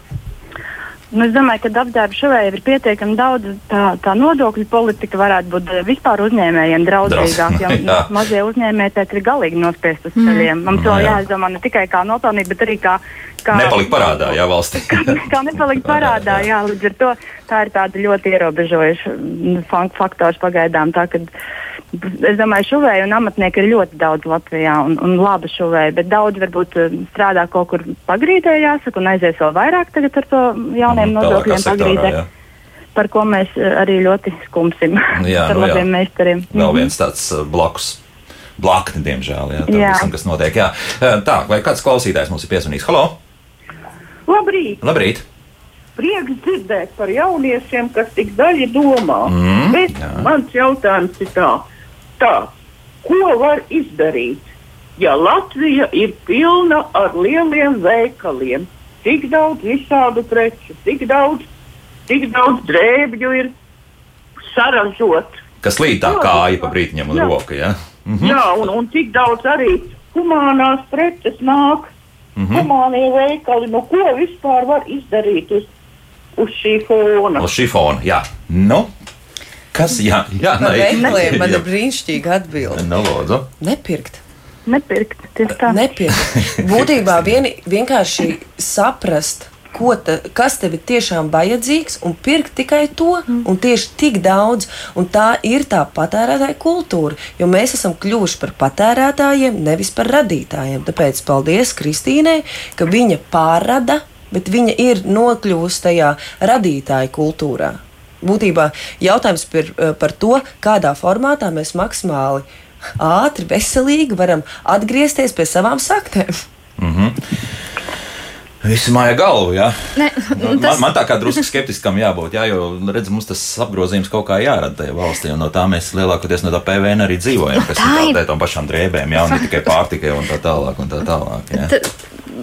Nu, es domāju, ka apģērba šovēja ir pietiekami daudz. Tā, tā nodokļu politika varētu būt eh, vispār uzņēmējiem draudzīgāka. Jo mazie uzņēmēji ir galīgi nospiest uz ceļiem. Mm. Mums vēl jāizdomā ne tikai kā nopelnīt, bet arī kā. kā nepalikt parādā, jā, valstī. kā, kā nepalikt parādā, jā, līdz ar to tā ir tāda ļoti ierobežojuša mm, faktors pagaidām. Tā, kad, Es domāju, šuvēju un amatnieku ir ļoti daudz Latvijā, un, un labi šuvēju, bet daudz varbūt eh, strādā kaut kur pagrīdē, jāsaka, un aizies vēl vairāk tagad ar to jauniem Mhm, nodokļiem pagrīdē. jā. Par ko mēs eh, arī ļoti skumsim Jā, ar nu jā. labiem meistariem. Vēl Mhm. viens tāds uh, blakus. Blakni, diemžēl, jā, tam Jā. visam, kas notiek. Jā. Tā, vai kāds klausītājs mums ir piezvanījis? Halo! Labrīt! Labrīt! Prieks dzirdēt par jauniešiem, kas tik daļi domā. Mm, Bet jā. mans jautājums ir tā, tā, ko var izdarīt, ja Latvija ir pilna ar lieliem veikaliem? Tik daudz visādu preču, tik daudz, tik daudz drēbju ir saražot. Kas līd tā kāja pa brītiņam un Jā. roka, jā? Mhm. Jā, un, un tik daudz arī humānās preces nāk, Mhm. humānie veikali. Nu, ko vispār var izdarīt uz, uz šī fona? Uz šī fona, jā. Nu, kas, jā, jā, nē, veikaliem man ir brīnišķīga atbilde. Nu, lūdzu. Nepirkt. Nepirkt, tieši tā. Nepirkt. Būtībā vien, vienkārši saprast, ko ta, kas tev ir tiešām vajadzīgs, un pirkt tikai to, un tieši tik daudz. Un tā ir tā patērētāja kultūra, jo mēs esam kļuvuši par patērētājiem, nevis par radītājiem. Tāpēc paldies Kristīnai, ka viņa pārrada, bet viņa ir nokļuvusi tajā radītāja kultūrā. Būtībā jautājums par, par to, kādā formātā mēs maksimāli ātri, veselīgi varam atgriezties pie savām saknēm. Visi māja galvu, jā. Ne, Nu, tas- man, man tā kā drusku skeptiskam jābūt, jā, jo redz, mums tas apgrozījums kaut kā jārada tajā valstī, un no tā mēs lielākoties no tā PVN arī dzīvojam, kas ir ir. tā tām pašām drēbēm, jā, un ne tikai pārtikai un tā tālāk. Un tā tālāk jā.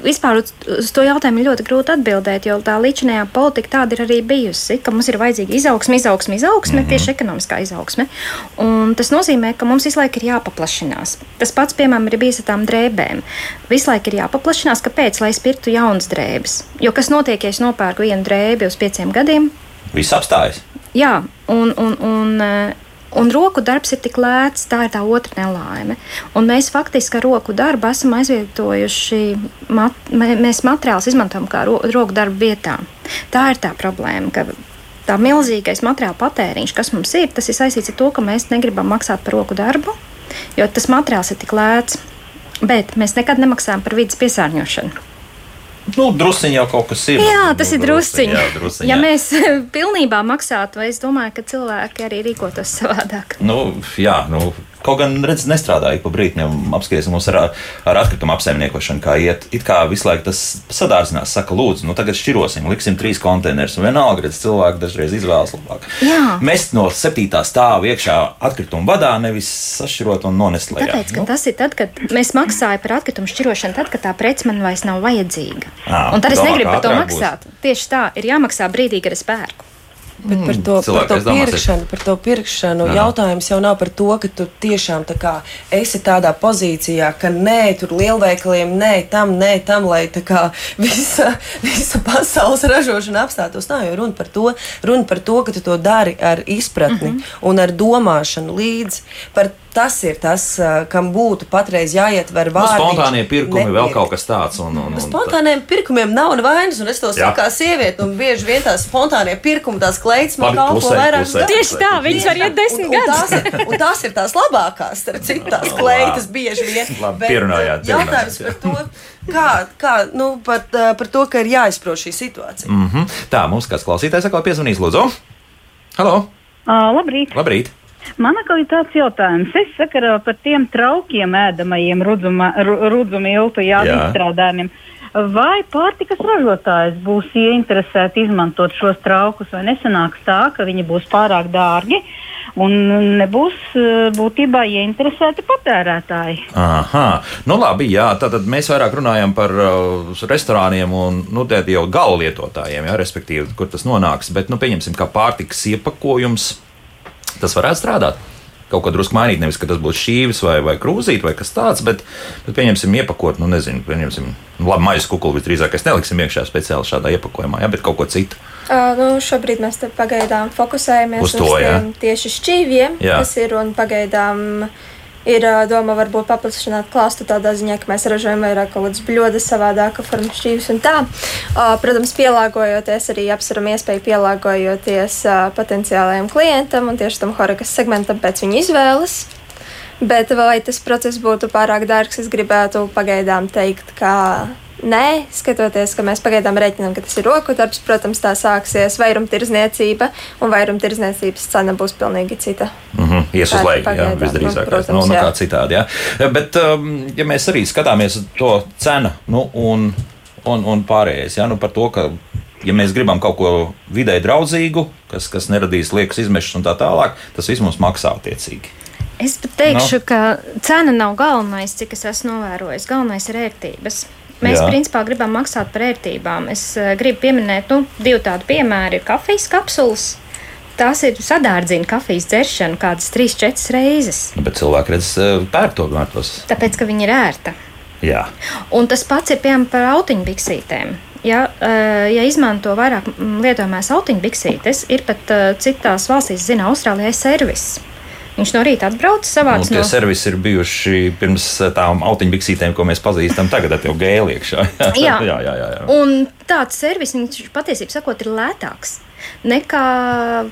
Vispār uz, to jautājumu ļoti grūti atbildēt, jo tā līdzinājā politika tāda ir arī bijusi, ka mums ir vajadzīga izaugsme, izaugsme, izaugsme, mm -hmm. tieši ekonomiskā izaugsme. Un tas nozīmē, ka mums visu laiku ir jāpaplašinās. Tas pats, piemēram, ir bijis ar tām drēbēm. Visu laiku ir jāpaplašinās, kāpēc, lai pirktu jaunas drēbes. Jo kas notiek, ja es nopērku vienu drēbi uz pieciem gadiem? Viss apstājas. Jā, un, un, un, eh, un roku darbs ir tik lēts, tā ir tā otra nelaime. Un mēs faktiski ar roku darbu esam aizvietojuši, mat, mē- mēs materiālus izmantojam kā ro, roku darbu vietā. Tā ir tā problēma. ka Tā milzīgais materiāla patēriņš, kas mums ir, tas ir saistīts ar to, ka mēs negribam maksāt par roku darbu, jo tas materiāls ir tik lēts. Bet mēs nekad nemaksājam par vidas piesārņošanu. Nu, drusciņi jau kaut kas ir. Jā, Nu, tas ir drusciņi, drusciņš. jā, drusciņi, Ja mēs pilnībā maksātu, es domāju, ka cilvēki arī rīkotos savādāk. Nu, jā, nu, kaut gan redz, nestrādāja pa brīdim. Apskatīsim, mums ar, ar atkritumu apsaimniekošanu, kā iet. It kā visu laiku tas sadārdzinās, saka, lūdzu, nu tagad šķirosim, liksim trīs konteinerus. Un vienalga, redz, cilvēki dažreiz izvēlas labāk. Jā. Mest no septītā stāva iekšā atkritumu vadā, nevis sašķirot un nonest lejā. Tāpēc, ka Nu, tas ir tad, kad mēs maksājam par atkritumu šķirošanu, tad, kad tā prece man vairs nav vajadzīga. Ā, Un tad es negribu par to ātrāk būs. maksāt. Tieši tā, ir jāmaksā brīdī, kad es pērku. Bet par to, par cilvēki to aiz domās ir- pirkšanu, par to pirkšanu Jā. jautājums jau nav par to, ka tu tiešām tā kā esi tādā pozīcijā, ka nē, tur lielveikaliem, nē, tam, nē, tam, lai tā kā visa, visa pasaules ražošana apstātos. Nav jau runa par to, runa par to, ka tu to dari ar izpratni mm -hmm. un ar domāšanu līdzi. Par tas ir tas, kam būtu patreiz jāietver nu, vārdi. spontānie pirkumi, vēl kaut kas tāds. Un, un, un, Spontāniem pirkumiem nav nevainas, un es to saku kā sieviete. Un bieži vien tās spontānie pirkumi, tās kleitas man kalpo vairāk. klusē. Tieši tā, viņas var iet desmit Un, un, tās, gadus. ir- un tās ir tās labākās, starp citu, tās kleitas bieži vien. Labi, Bet, pierunājāt, Jautājums par to, kā, kā nu, par, par to, ka ir jāizprot šī situācija. Mm -hmm. Tā, mums kāds klausītājs atkal piezvanīs, lūdzu. Halo, Uh, labrīt! labrīt! Man ir tāds jautājums. Es sakarā par tiem traukiem ēdamajiem rudzu miltu jā, Jā. izstrādājumiem. Vai pārtikas ražotājs būs ieinteresēti izmantot šos traukus, vai nesanāks tā, ka viņi būs pārāk dārgi un nebūs eh, būtībā ieinteresēti patērētāji? Aha, nu labi, jā, tātad mēs vairāk runājam par uh, restorāniem un, nu, jau gala lietotājiem, jā, respektīvi, kur tas nonāks. Bet, nu, pieņemsim, kā pārtikas iepakojums, tas varētu strādāt. Kaut kā drusku mainīt, nevis, ka tas būtu šķīvis vai, vai krūzīt vai kas tāds, bet, bet pieņemsim, iepakot, nu, nezinu, pieņemsim, nu, labi, maisa kukuli visdrīzāk es neliksim iekšā speciāli šādā iepakojumā, jā, bet kaut ko citu. Uh, nu, šobrīd mēs pagaidām fokusējamies Uz to, jā. tiem tieši šķīviem, Jā. kas ir un pagaidām ir doma varbūt paplašināt klāstu tādā ziņā, ka mēs ražojam vairāk kaut kādas bļodas, savādāka forma šķīvis un tā. Protams, pielāgojoties arī apsveram iespēju pielāgojoties potenciālajiem klientam un tieši tam horekas segmentam pēc viņa izvēles. Bet vai tas process būtu pārāk dārgs, es gribētu pagaidām teikt, ka Nē, skatoties, ka mēs pagaidām rēķinām, ka tas ir roku darbs, protams, tā sāksies vairumtirdzniecība, un vairumtirdzniecības cena būs pilnīgi cita. Mm -hmm. Ies uz leju, jā, visdrīzāk. protams, nu, nu, kā citādi, jā. Bet, um, ja mēs arī skatāmies to cenu nu, un, un, un pārējais, jā, nu, par to, ka, ja mēs gribam kaut ko vidē draudzīgu, kas, kas neradīs liekas izmešas un tā tālāk, tas viss mums maksā attiecīgi. Es pat teikšu, no. ka cena nav galvenais, cik es esmu novērojis. Galvenais ir ērtības. Mēs, Jā. Principā, gribam maksāt par ērtībām. Es uh, gribu pieminēt, nu, divu tādu piemēru. Ir kafijas kapsulas. Tās ir sadārdzina kafijas dzeršanu kādas 3-4 reizes. Nu, Bet cilvēki redz, eh, pērk to vērtos. Tāpēc, ka viņi ir ērta. Jā, Un tas pats ir piemēram par autiņu biksītēm. Ja, eh, ja izmanto vairāk lietojamās autiņu biksītes, ir pat eh, citās valstīs, zina, Austrālijā servis. Viņš no rīta atbrauc, nu, savāc tie no servisi ir bijuši pirms eh, tām autiņbiksītēm, ko mēs pazīstam tagad, ar to gēlu iekšā. Jā. jā, jā, jā, jā. Un tāds servis, viņš patiesībā sakot, ir lētāks nekā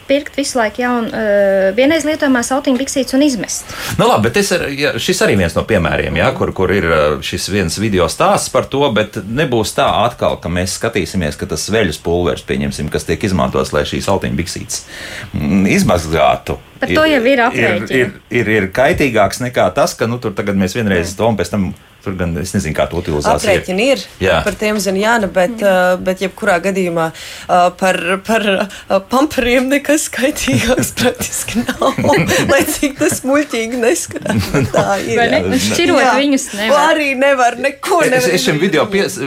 pirkt visu laiku jaunu, uh, vienreiz lietojamās autiņu biksītes un izmest. Nu, labi, bet ar- jā, šis arī viens no piemēriem, jā, kur, kur ir uh, šis viens video stāsts par to, bet nebūs tā atkal, ka mēs skatīsimies, ka tas veļas pulveris, pieņemsim, kas tiek izmantots, lai šīs autiņu biksītes mm, izmazgātu. Par to jau ir ir, aprēķini. ir, ir, ir kaitīgāks nekā tas, ka nu, tur tagad mēs vienreiz to un pēc tam. Tur gan es nezinu, kā to utilizācija Aprēķini ir. Jā. Par tiem zina Jāna, bet, uh, bet jebkurā gadījumā uh, par, par uh, pamperiem nekas skaitīgāks praktiski nav. Lai cik tas muļķīgi neskanās. Tā ir. Vai ne? Šķirot Jā. viņus nevar. Arī nevar neko Es, nevar es šim video pies,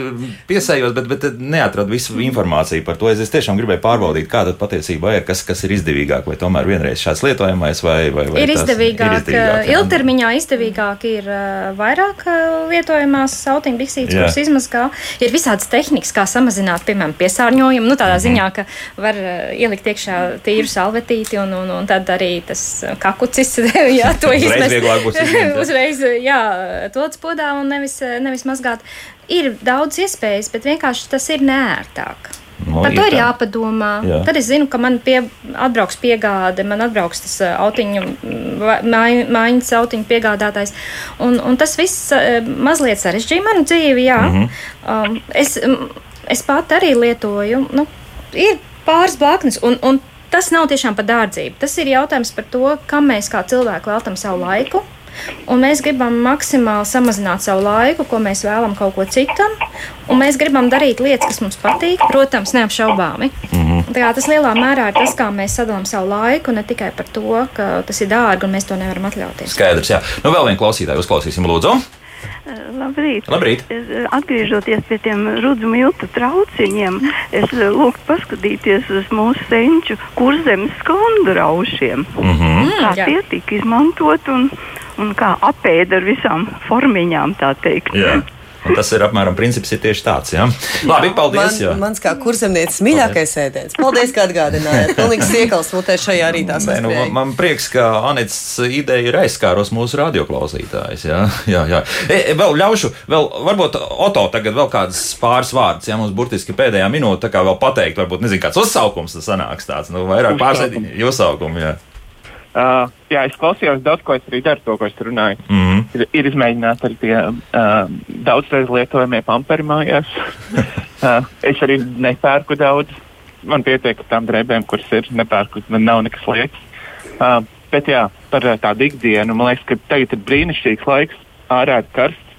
piesējos, bet, bet neatradu visu informāciju par to. Es, es tiešām gribēju pārbaudīt, kāda patiesībā ir, kas, kas ir izdevīgāk, vai tomēr vienreiz šāds lietojamais, vai, vai, vai Ir izdevīgāk, ir izdevīgāk ilgtermiņā izdevīgāk ir vairāk lietojamās autiņu biksītes, Jā. kuras izmazgā. Ir visādas tehnikas, kā samazināt, piemēram, piesārņojumu. Nu, tādā Mhm. ziņā, ka var uh, ielikt iekšā tīru salvetīti un, un, un tad arī tas uh, kakucis, jā, to izmest. Uzreiz, jā, to podā un nevis, uh, nevis mazgāt. Ir daudz iespējas, bet vienkārši tas ir neērtāk. Nu, Par to ir jāpadomā. Jā. Tad es zinu, ka man pie, atbrauks piegāde, man atbrauks tas autiņu, mm, māj- mājiņas autiņu piegādātājs. Un, un tas viss mazliet sarežģīja manu dzīvi. Jā. Mm. -hmm. um, es, mm, es pat arī lietoju, nu, ir pāris blaknes. Un, un tas nav tiešām par dārdzību. Tas ir jautājums par to, kam mēs kā cilvēki veltam savu laiku. Un mēs gribam maksimāli samazināt savu laiku, ko mēs vēlamies kaut ko citam. Un mēs gribam darīt lietas, kas mums patīk, protams, neapšaubāmi. Mm -hmm. Tā kā tas lielā mērā ir tas, kā mēs sadalām savu laiku, ne tikai par to, ka tas ir dārgi un mēs to nevaram atļauties. Skaidrs, jā. Nu, vēl vienu klausītāju uzklausīsim, lūdzu. Labrīt. Labrīt. Es, eh, atgriežoties pie tiem rudzu miltu trauciņiem, es eh, lūgtu paskatīties uz mūsu senču kurzemes skondu raušiem. Mm -hmm. Kā jā. tie tika izmantot un, un kā apēda ar visām formiņām, tā teikt. Jā. Un tas ir apmēram princips, ir tieši tāds. Jā. Labi, paldies. Man, jā. mans kā kurzemniecis mīļākais ēdiens. Paldies, ka atgādinājāt. Pilnīgs iekals mutē šajā rītā. Nē, nu, man, man prieks, ka Anits ideja ir aizskārus mūsu radioklausītājus. Jā, jā, jā. E, e, vēl ļaušu, vēl, varbūt Oto tagad vēl kādas pāris vārdus, ja mums burtiski pēdējā minūte, tā kā vēl pateikt, varbūt nezinu, kāds uzsaukums tas sanāks tāds, nu, vairāk pārsēdiņi, uzsaukumi, jā. Uh, jā, es klausījos daudz, ko es arī daru, to, ko es runāju. Mm -hmm. Ir, ir izmēģināti arī tie uh, daudzreiz lietojamie pamperi mājās. uh, es arī nepērku daudz. Man pietiek ar tām drēbēm, kuras ir. Nepērku, man nav nekas liekas. Uh, bet jā, par uh, tādu ikdienu man liekas, ka tagad ir brīnišķīgs laiks. Ārā ir karsts.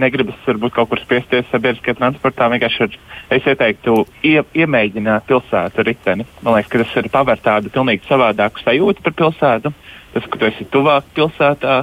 Negribas varbūt kaut kur spiesties sabiedriskajā transportā. Vienkārši ar, es ieteiktu ie, iemēģināt pilsētu riteni. Man liekas, ka tas ir pavērt tādu pilnīgi savādāku sajūtu par pilsētu. Tas, ka tu esi tuvāk pilsētā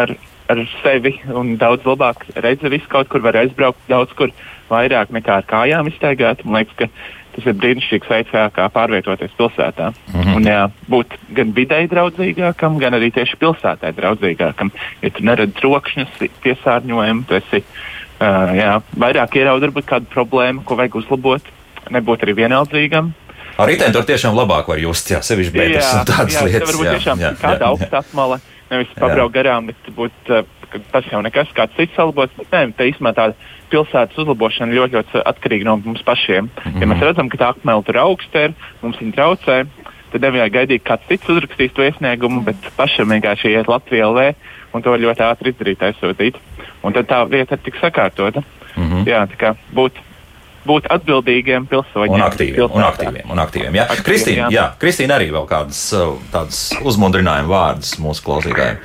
ar, ar sevi un daudz labāk redzi visu kaut kur, var aizbraukt daudz kur vairāk nekā ar kājām iztaigāt. Man liekas, ka tas ir brīnišķīgs veids, kā, kā pārvietoties pilsētā. Mm -hmm. Un jā, būt gan videi draudzīgākam, gan arī tieši pilsētai draudzīgākam. Ja tu neredzi trokšņus, piesārņojumu, tu esi uh, jā, vairāk ieraudzījis varbūt kādu problēmu, ko vajag uzlabot, nebūt arī vienaldzīgam. Ar riteni tur tiešām labāk var just, jā, sevišķi bēdas un tādas jā, lietas. Varbūt tiešām kāda augsta apmale, nevis pabraukt garām, bet būt, uh, ka tas jau nekas kāds cits salabos. Bet nē, tā īstenībā tā pilsētas uzlabošana ļoti, ļoti atkarīga no mums pašiem. Mm -hmm. Ja mēs redzam, ka tā apmele tur augsta ir, mums viņa traucē, tad nevajag gaidīt, kāds cits uzrakstīs to iesniegumu, bet pašam vienkārši iet Latvijā LV un to ļoti ātri izdarīt, aizsūtīt. Un tad tā lieta tiks sakārtota. Mm -hmm. Jā, tā kā būt, būt atbildīgiem pilsoņiem. Un aktīviem. Un aktīviem, un aktīviem jā. Aktīviem, Kristīna, jā. jā, Kristīna arī vēl kādas uh, tādas uzmundrinājuma vārdas mūsu klausītājiem.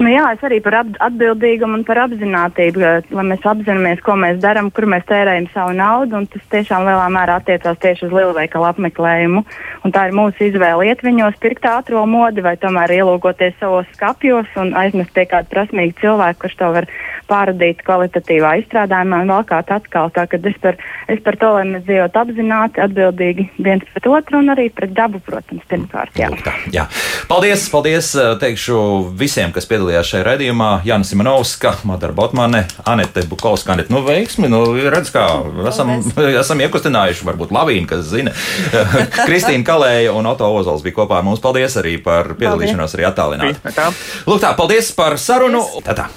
Nu, jā, es arī par atbildīgumu un par apziņotību, lai mēs apzināmies, ko mēs darām, kur mēs tērējam savu naudu. Tas tiešām lielā mērā attiecās tieši uz lielveikalu apmeklējumu. Un tā ir mūsu izvēle iet viņos, pirkt ātrā modi vai tomēr ielūgoties savos skapjos un aizmest pie kāda prasmīga cilvēka, kurš to var pārādīt kvalitatīvā izstrādājumā un vēl kāds atkal. Tā, kad es, par, es par to, lai mēs dzīvotu apzināti, atbildīgi viens pret otru un arī pret dabu, protams, pirmkārt. Jā. Lūk tā, jā. Paldies, paldies uh, teikšu visiem, kas piedalījās šajā raidījumā. Jānis Simonovska, Madara Botmane, Anete Bukovska. Anete, nu veiksmi, nu redz, kā esam, esam iekustinājuši, varbūt lavīnu, kas zina. Kristīna Kalēja un Oto Ozols bija kopā ar mums. Paldies arī par piedalīšanos arī attālināti. Lūk tā, paldies par sarunu. Tā tā.